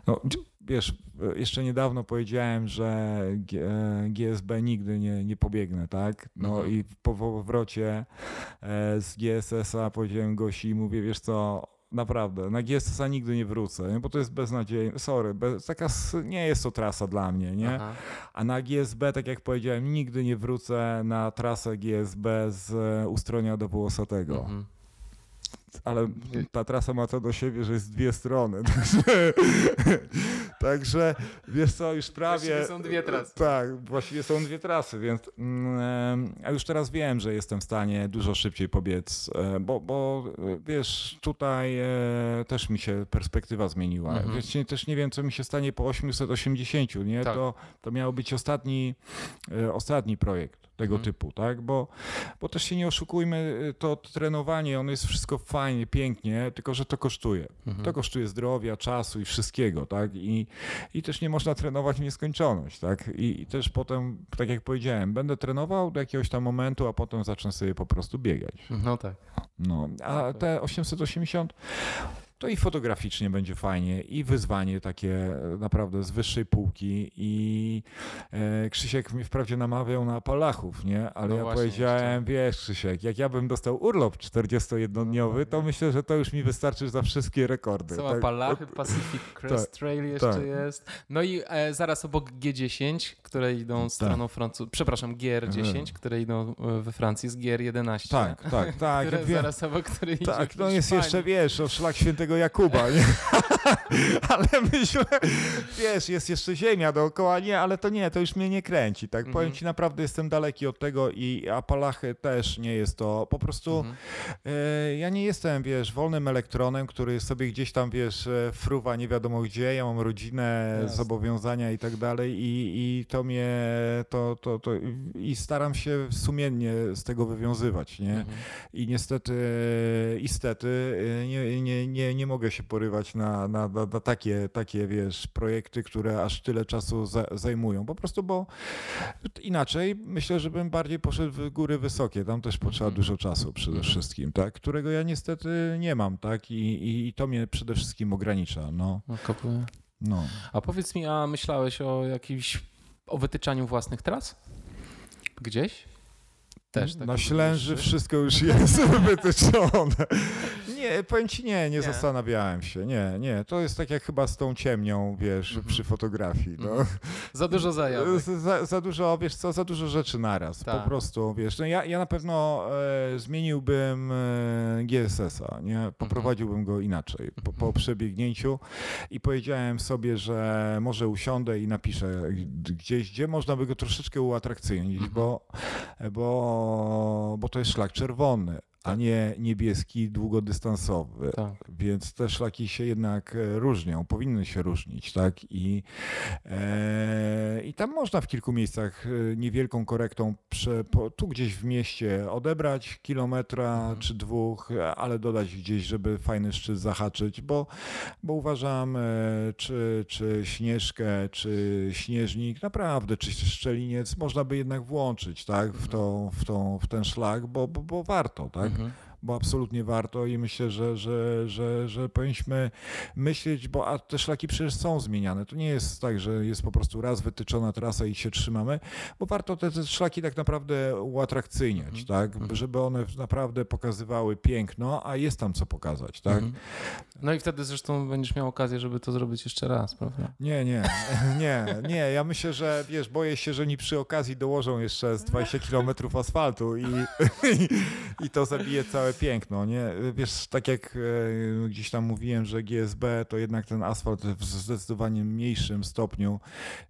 no wiesz, e, jeszcze niedawno powiedziałem, że G, e, GSB nigdy nie, nie pobiegnę, tak? No Mhm. i po powrocie z GSS-a powiedziałem Gosi i mówię, wiesz co, naprawdę, na GSS-a nigdy nie wrócę, nie? bo to jest beznadziejne, sorry, bez, taka nie jest to trasa dla mnie, nie? Aha. A na GSB, tak jak powiedziałem, nigdy nie wrócę na trasę GSB z e, Ustronia do Włosatego. Mhm. Ale ta trasa ma to do siebie, że jest dwie strony. <laughs> Także, wiesz co, już prawie... Właściwie są dwie trasy. Tak, właściwie są dwie trasy, więc mm, a już teraz wiem, że jestem w stanie dużo szybciej pobiec, e, bo, bo e, wiesz, tutaj e, też mi się perspektywa zmieniła. Mhm. Wiesz, nie- też nie wiem, co mi się stanie po 880, nie? Tak. To, to miał być ostatni, ostatni projekt tego Mhm. typu, tak? Bo, bo też się nie oszukujmy, to trenowanie, ono jest wszystko fajnie, pięknie, tylko że to kosztuje. Mhm. To kosztuje zdrowia, czasu i wszystkiego, tak? I, i też nie można trenować w nieskończoność, tak? I, I też potem, tak jak powiedziałem, będę trenował do jakiegoś tam momentu, a potem zacznę sobie po prostu biegać. No tak. No, a Okej. te 880 to i fotograficznie będzie fajnie, i wyzwanie takie e, naprawdę z wyższej półki. I e, Krzysiek mnie wprawdzie namawiał na Apalachów, nie? Ale No ja powiedziałem, wiesz Krzysiek, jak ja bym dostał urlop 41-dniowy, to myślę, że to już mi wystarczy za wszystkie rekordy. Są tak? Appalachy, Pacific <laughs> Crest Trail jeszcze tak. jest. No i e, zaraz obok G10, które idą stroną francuską, przepraszam, GR10, Mhm. które idą e, we Francji z GR11. Tak, tak, tak. <laughs> Które zaraz obok której Tak, no jest jeszcze, wiesz, o szlak świętego Jakuba, nie? <laughs> ale myślę, wiesz, jest jeszcze ziemia dookoła, nie, ale to nie, to już mnie nie kręci, tak? Powiem Mhm. ci, naprawdę jestem daleki od tego i Apalachy też nie jest to, po prostu Mhm. e, ja nie jestem, wiesz, wolnym elektronem, który sobie gdzieś tam, wiesz, e, fruwa nie wiadomo gdzie, ja mam rodzinę, zobowiązania i tak dalej i, i to mnie, to, to, to i staram się sumiennie z tego wywiązywać, nie? Mhm. I niestety, istety, y, nie, nie, nie, nie mogę się porywać na, na, na, na takie, takie, wiesz, projekty, które aż tyle czasu za, zajmują. Po prostu, bo inaczej myślę, że bym bardziej poszedł w góry wysokie. Tam też potrzeba Mhm. dużo czasu przede Mhm. wszystkim, tak? Którego ja niestety nie mam, tak? I, i, i to mnie przede wszystkim ogranicza, no. No, no. A powiedz mi, a myślałeś o jakimś, o wytyczaniu własnych tras? Gdzieś? Też tak Na Ślęży wszystko już jest <laughs> wytyczone. <laughs> Nie, powiem ci nie, nie, Nie? zastanawiałem się. Nie, nie. To jest tak jak chyba z tą ciemnią, wiesz, Mhm. przy fotografii. No. Mhm. Za dużo zajawek. <laughs> Za, za dużo, wiesz co, za dużo rzeczy naraz. Tak. Po prostu, wiesz, no ja, ja na pewno e, zmieniłbym e, GSS-a, nie? Poprowadziłbym go inaczej po, po Mhm. przebiegnięciu i powiedziałem sobie, że może usiądę i napiszę gdzieś, gdzie można by go troszeczkę uatrakcyjnić, Mhm. bo, bo, bo to jest szlak czerwony. A Tak. nie niebieski, długodystansowy. Tak. Więc te szlaki się jednak e, różnią, powinny się różnić, tak? I, e, i tam można w kilku miejscach e, niewielką korektą, prze, po, tu gdzieś w mieście odebrać kilometra Mhm. czy dwóch, e, ale dodać gdzieś, żeby fajny szczyt zahaczyć, bo, bo uważam, e, czy, czy śnieżkę, czy śnieżnik, naprawdę, czy szczeliniec można by jednak włączyć, tak? W, tą, w, tą, w ten szlak, bo, bo, bo warto, tak? Mhm. Bo absolutnie warto i myślę, że, że, że, że powinniśmy myśleć, bo a te szlaki przecież są zmieniane. To nie jest tak, że jest po prostu raz wytyczona trasa i się trzymamy, bo warto te, te szlaki tak naprawdę uatrakcyjniać, Mhm. tak? Mhm. Żeby one naprawdę pokazywały piękno, a jest tam co pokazać, tak? Mhm. No i wtedy zresztą będziesz miał okazję, żeby to zrobić jeszcze raz, prawda? Nie, nie, <laughs> nie, nie. Ja myślę, że wiesz, boję się, że oni przy okazji dołożą jeszcze z 20 kilometrów asfaltu i, <laughs> i, i to zabije całe piękno, nie? Wiesz, tak jak e, gdzieś tam mówiłem, że GSB to jednak ten asfalt w zdecydowanie mniejszym stopniu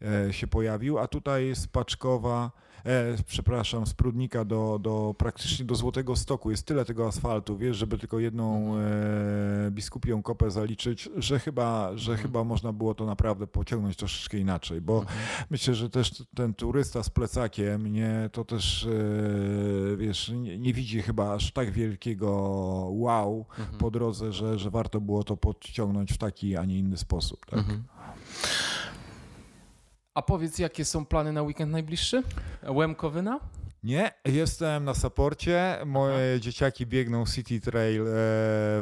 e, się pojawił, a tutaj z Paczkowa e, przepraszam, z Prudnika do, do praktycznie do Złotego Stoku jest tyle tego asfaltu, wiesz, żeby tylko jedną e, biskupią kopę zaliczyć, że chyba, że Mhm. chyba można było to naprawdę pociągnąć troszeczkę inaczej, bo Mhm. myślę, że też ten turysta z plecakiem, nie, to też, e, wiesz, nie, nie widzi chyba aż tak wielkiego wow Mhm. po drodze, że, że warto było to podciągnąć w taki, a nie inny sposób, tak? A powiedz, jakie są plany na weekend najbliższy? Łemkowyna? Nie, jestem na Saporcie. Moje dzieciaki biegną City Trail e,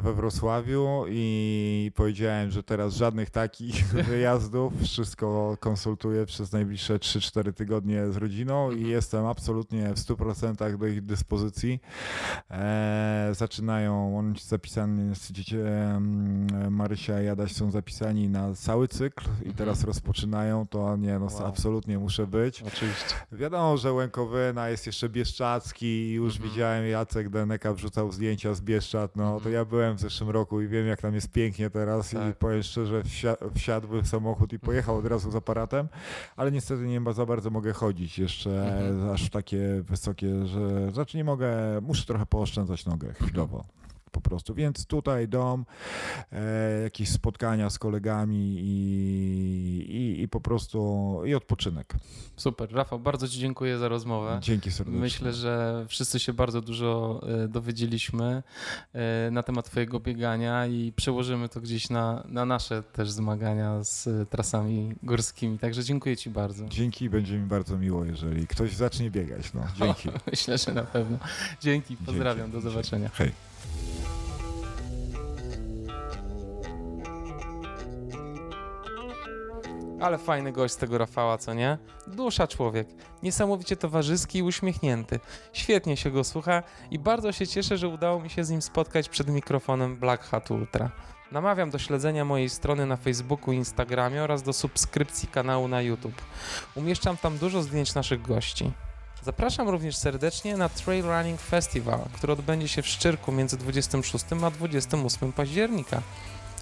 we Wrocławiu i powiedziałem, że teraz żadnych takich <laughs> wyjazdów. Wszystko konsultuję przez najbliższe 3-4 tygodnie z rodziną i Mhm. jestem absolutnie w 100% do ich dyspozycji. E, zaczynają, oni zapisani, Marysia i Adaś są zapisani na cały cykl i teraz rozpoczynają, to nie, no Wow. absolutnie muszę być. Oczywiście. Wiadomo, że Łękowyna jest jeszcze Bieszczacki i już Mhm. widziałem Jacek Deneka wrzucał zdjęcia z Bieszczad, no to Mhm. ja byłem w zeszłym roku i wiem jak tam jest pięknie teraz i Tak. powiem szczerze, wsia- wsiadłby w samochód i pojechał od razu z aparatem, ale niestety nie za bardzo mogę chodzić jeszcze Mhm. aż w takie wysokie, że znaczy nie mogę, muszę trochę pooszczędzać nogę chwilowo. Po prostu, więc tutaj dom, e, jakieś spotkania z kolegami i, i, i po prostu i odpoczynek. Super. Rafał, bardzo Ci dziękuję za rozmowę. Dzięki serdecznie. Myślę, że wszyscy się bardzo dużo e, dowiedzieliśmy e, na temat Twojego biegania i przełożymy to gdzieś na, na nasze też zmagania z e, trasami górskimi. Także dziękuję Ci bardzo. Dzięki, będzie mi bardzo miło, jeżeli ktoś zacznie biegać. No, dzięki. <laughs> Myślę, że na pewno. Dzięki, pozdrawiam, do Dzięki. zobaczenia. Hej. Ale fajny gość z tego Rafała, co nie? Dusza człowiek. Niesamowicie towarzyski i uśmiechnięty. Świetnie się go słucha i bardzo się cieszę, że udało mi się z nim spotkać przed mikrofonem Black Hat Ultra. Namawiam do śledzenia mojej strony na Facebooku i Instagramie oraz do subskrypcji kanału na YouTube. Umieszczam tam dużo zdjęć naszych gości. Zapraszam również serdecznie na Trail Running Festival, który odbędzie się w Szczyrku między 26 a 28 października.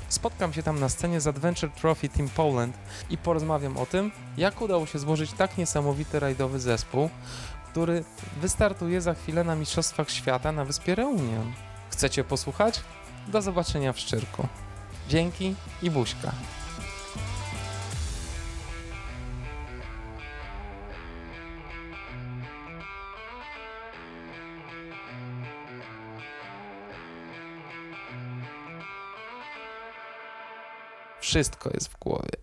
Spotkam się tam na scenie z Adventure Trophy Team Poland i porozmawiam o tym, jak udało się złożyć tak niesamowity rajdowy zespół, który wystartuje za chwilę na Mistrzostwach Świata na wyspie Reunion. Chcecie posłuchać? Do zobaczenia w Szczyrku. Dzięki i buźka. Wszystko jest w głowie.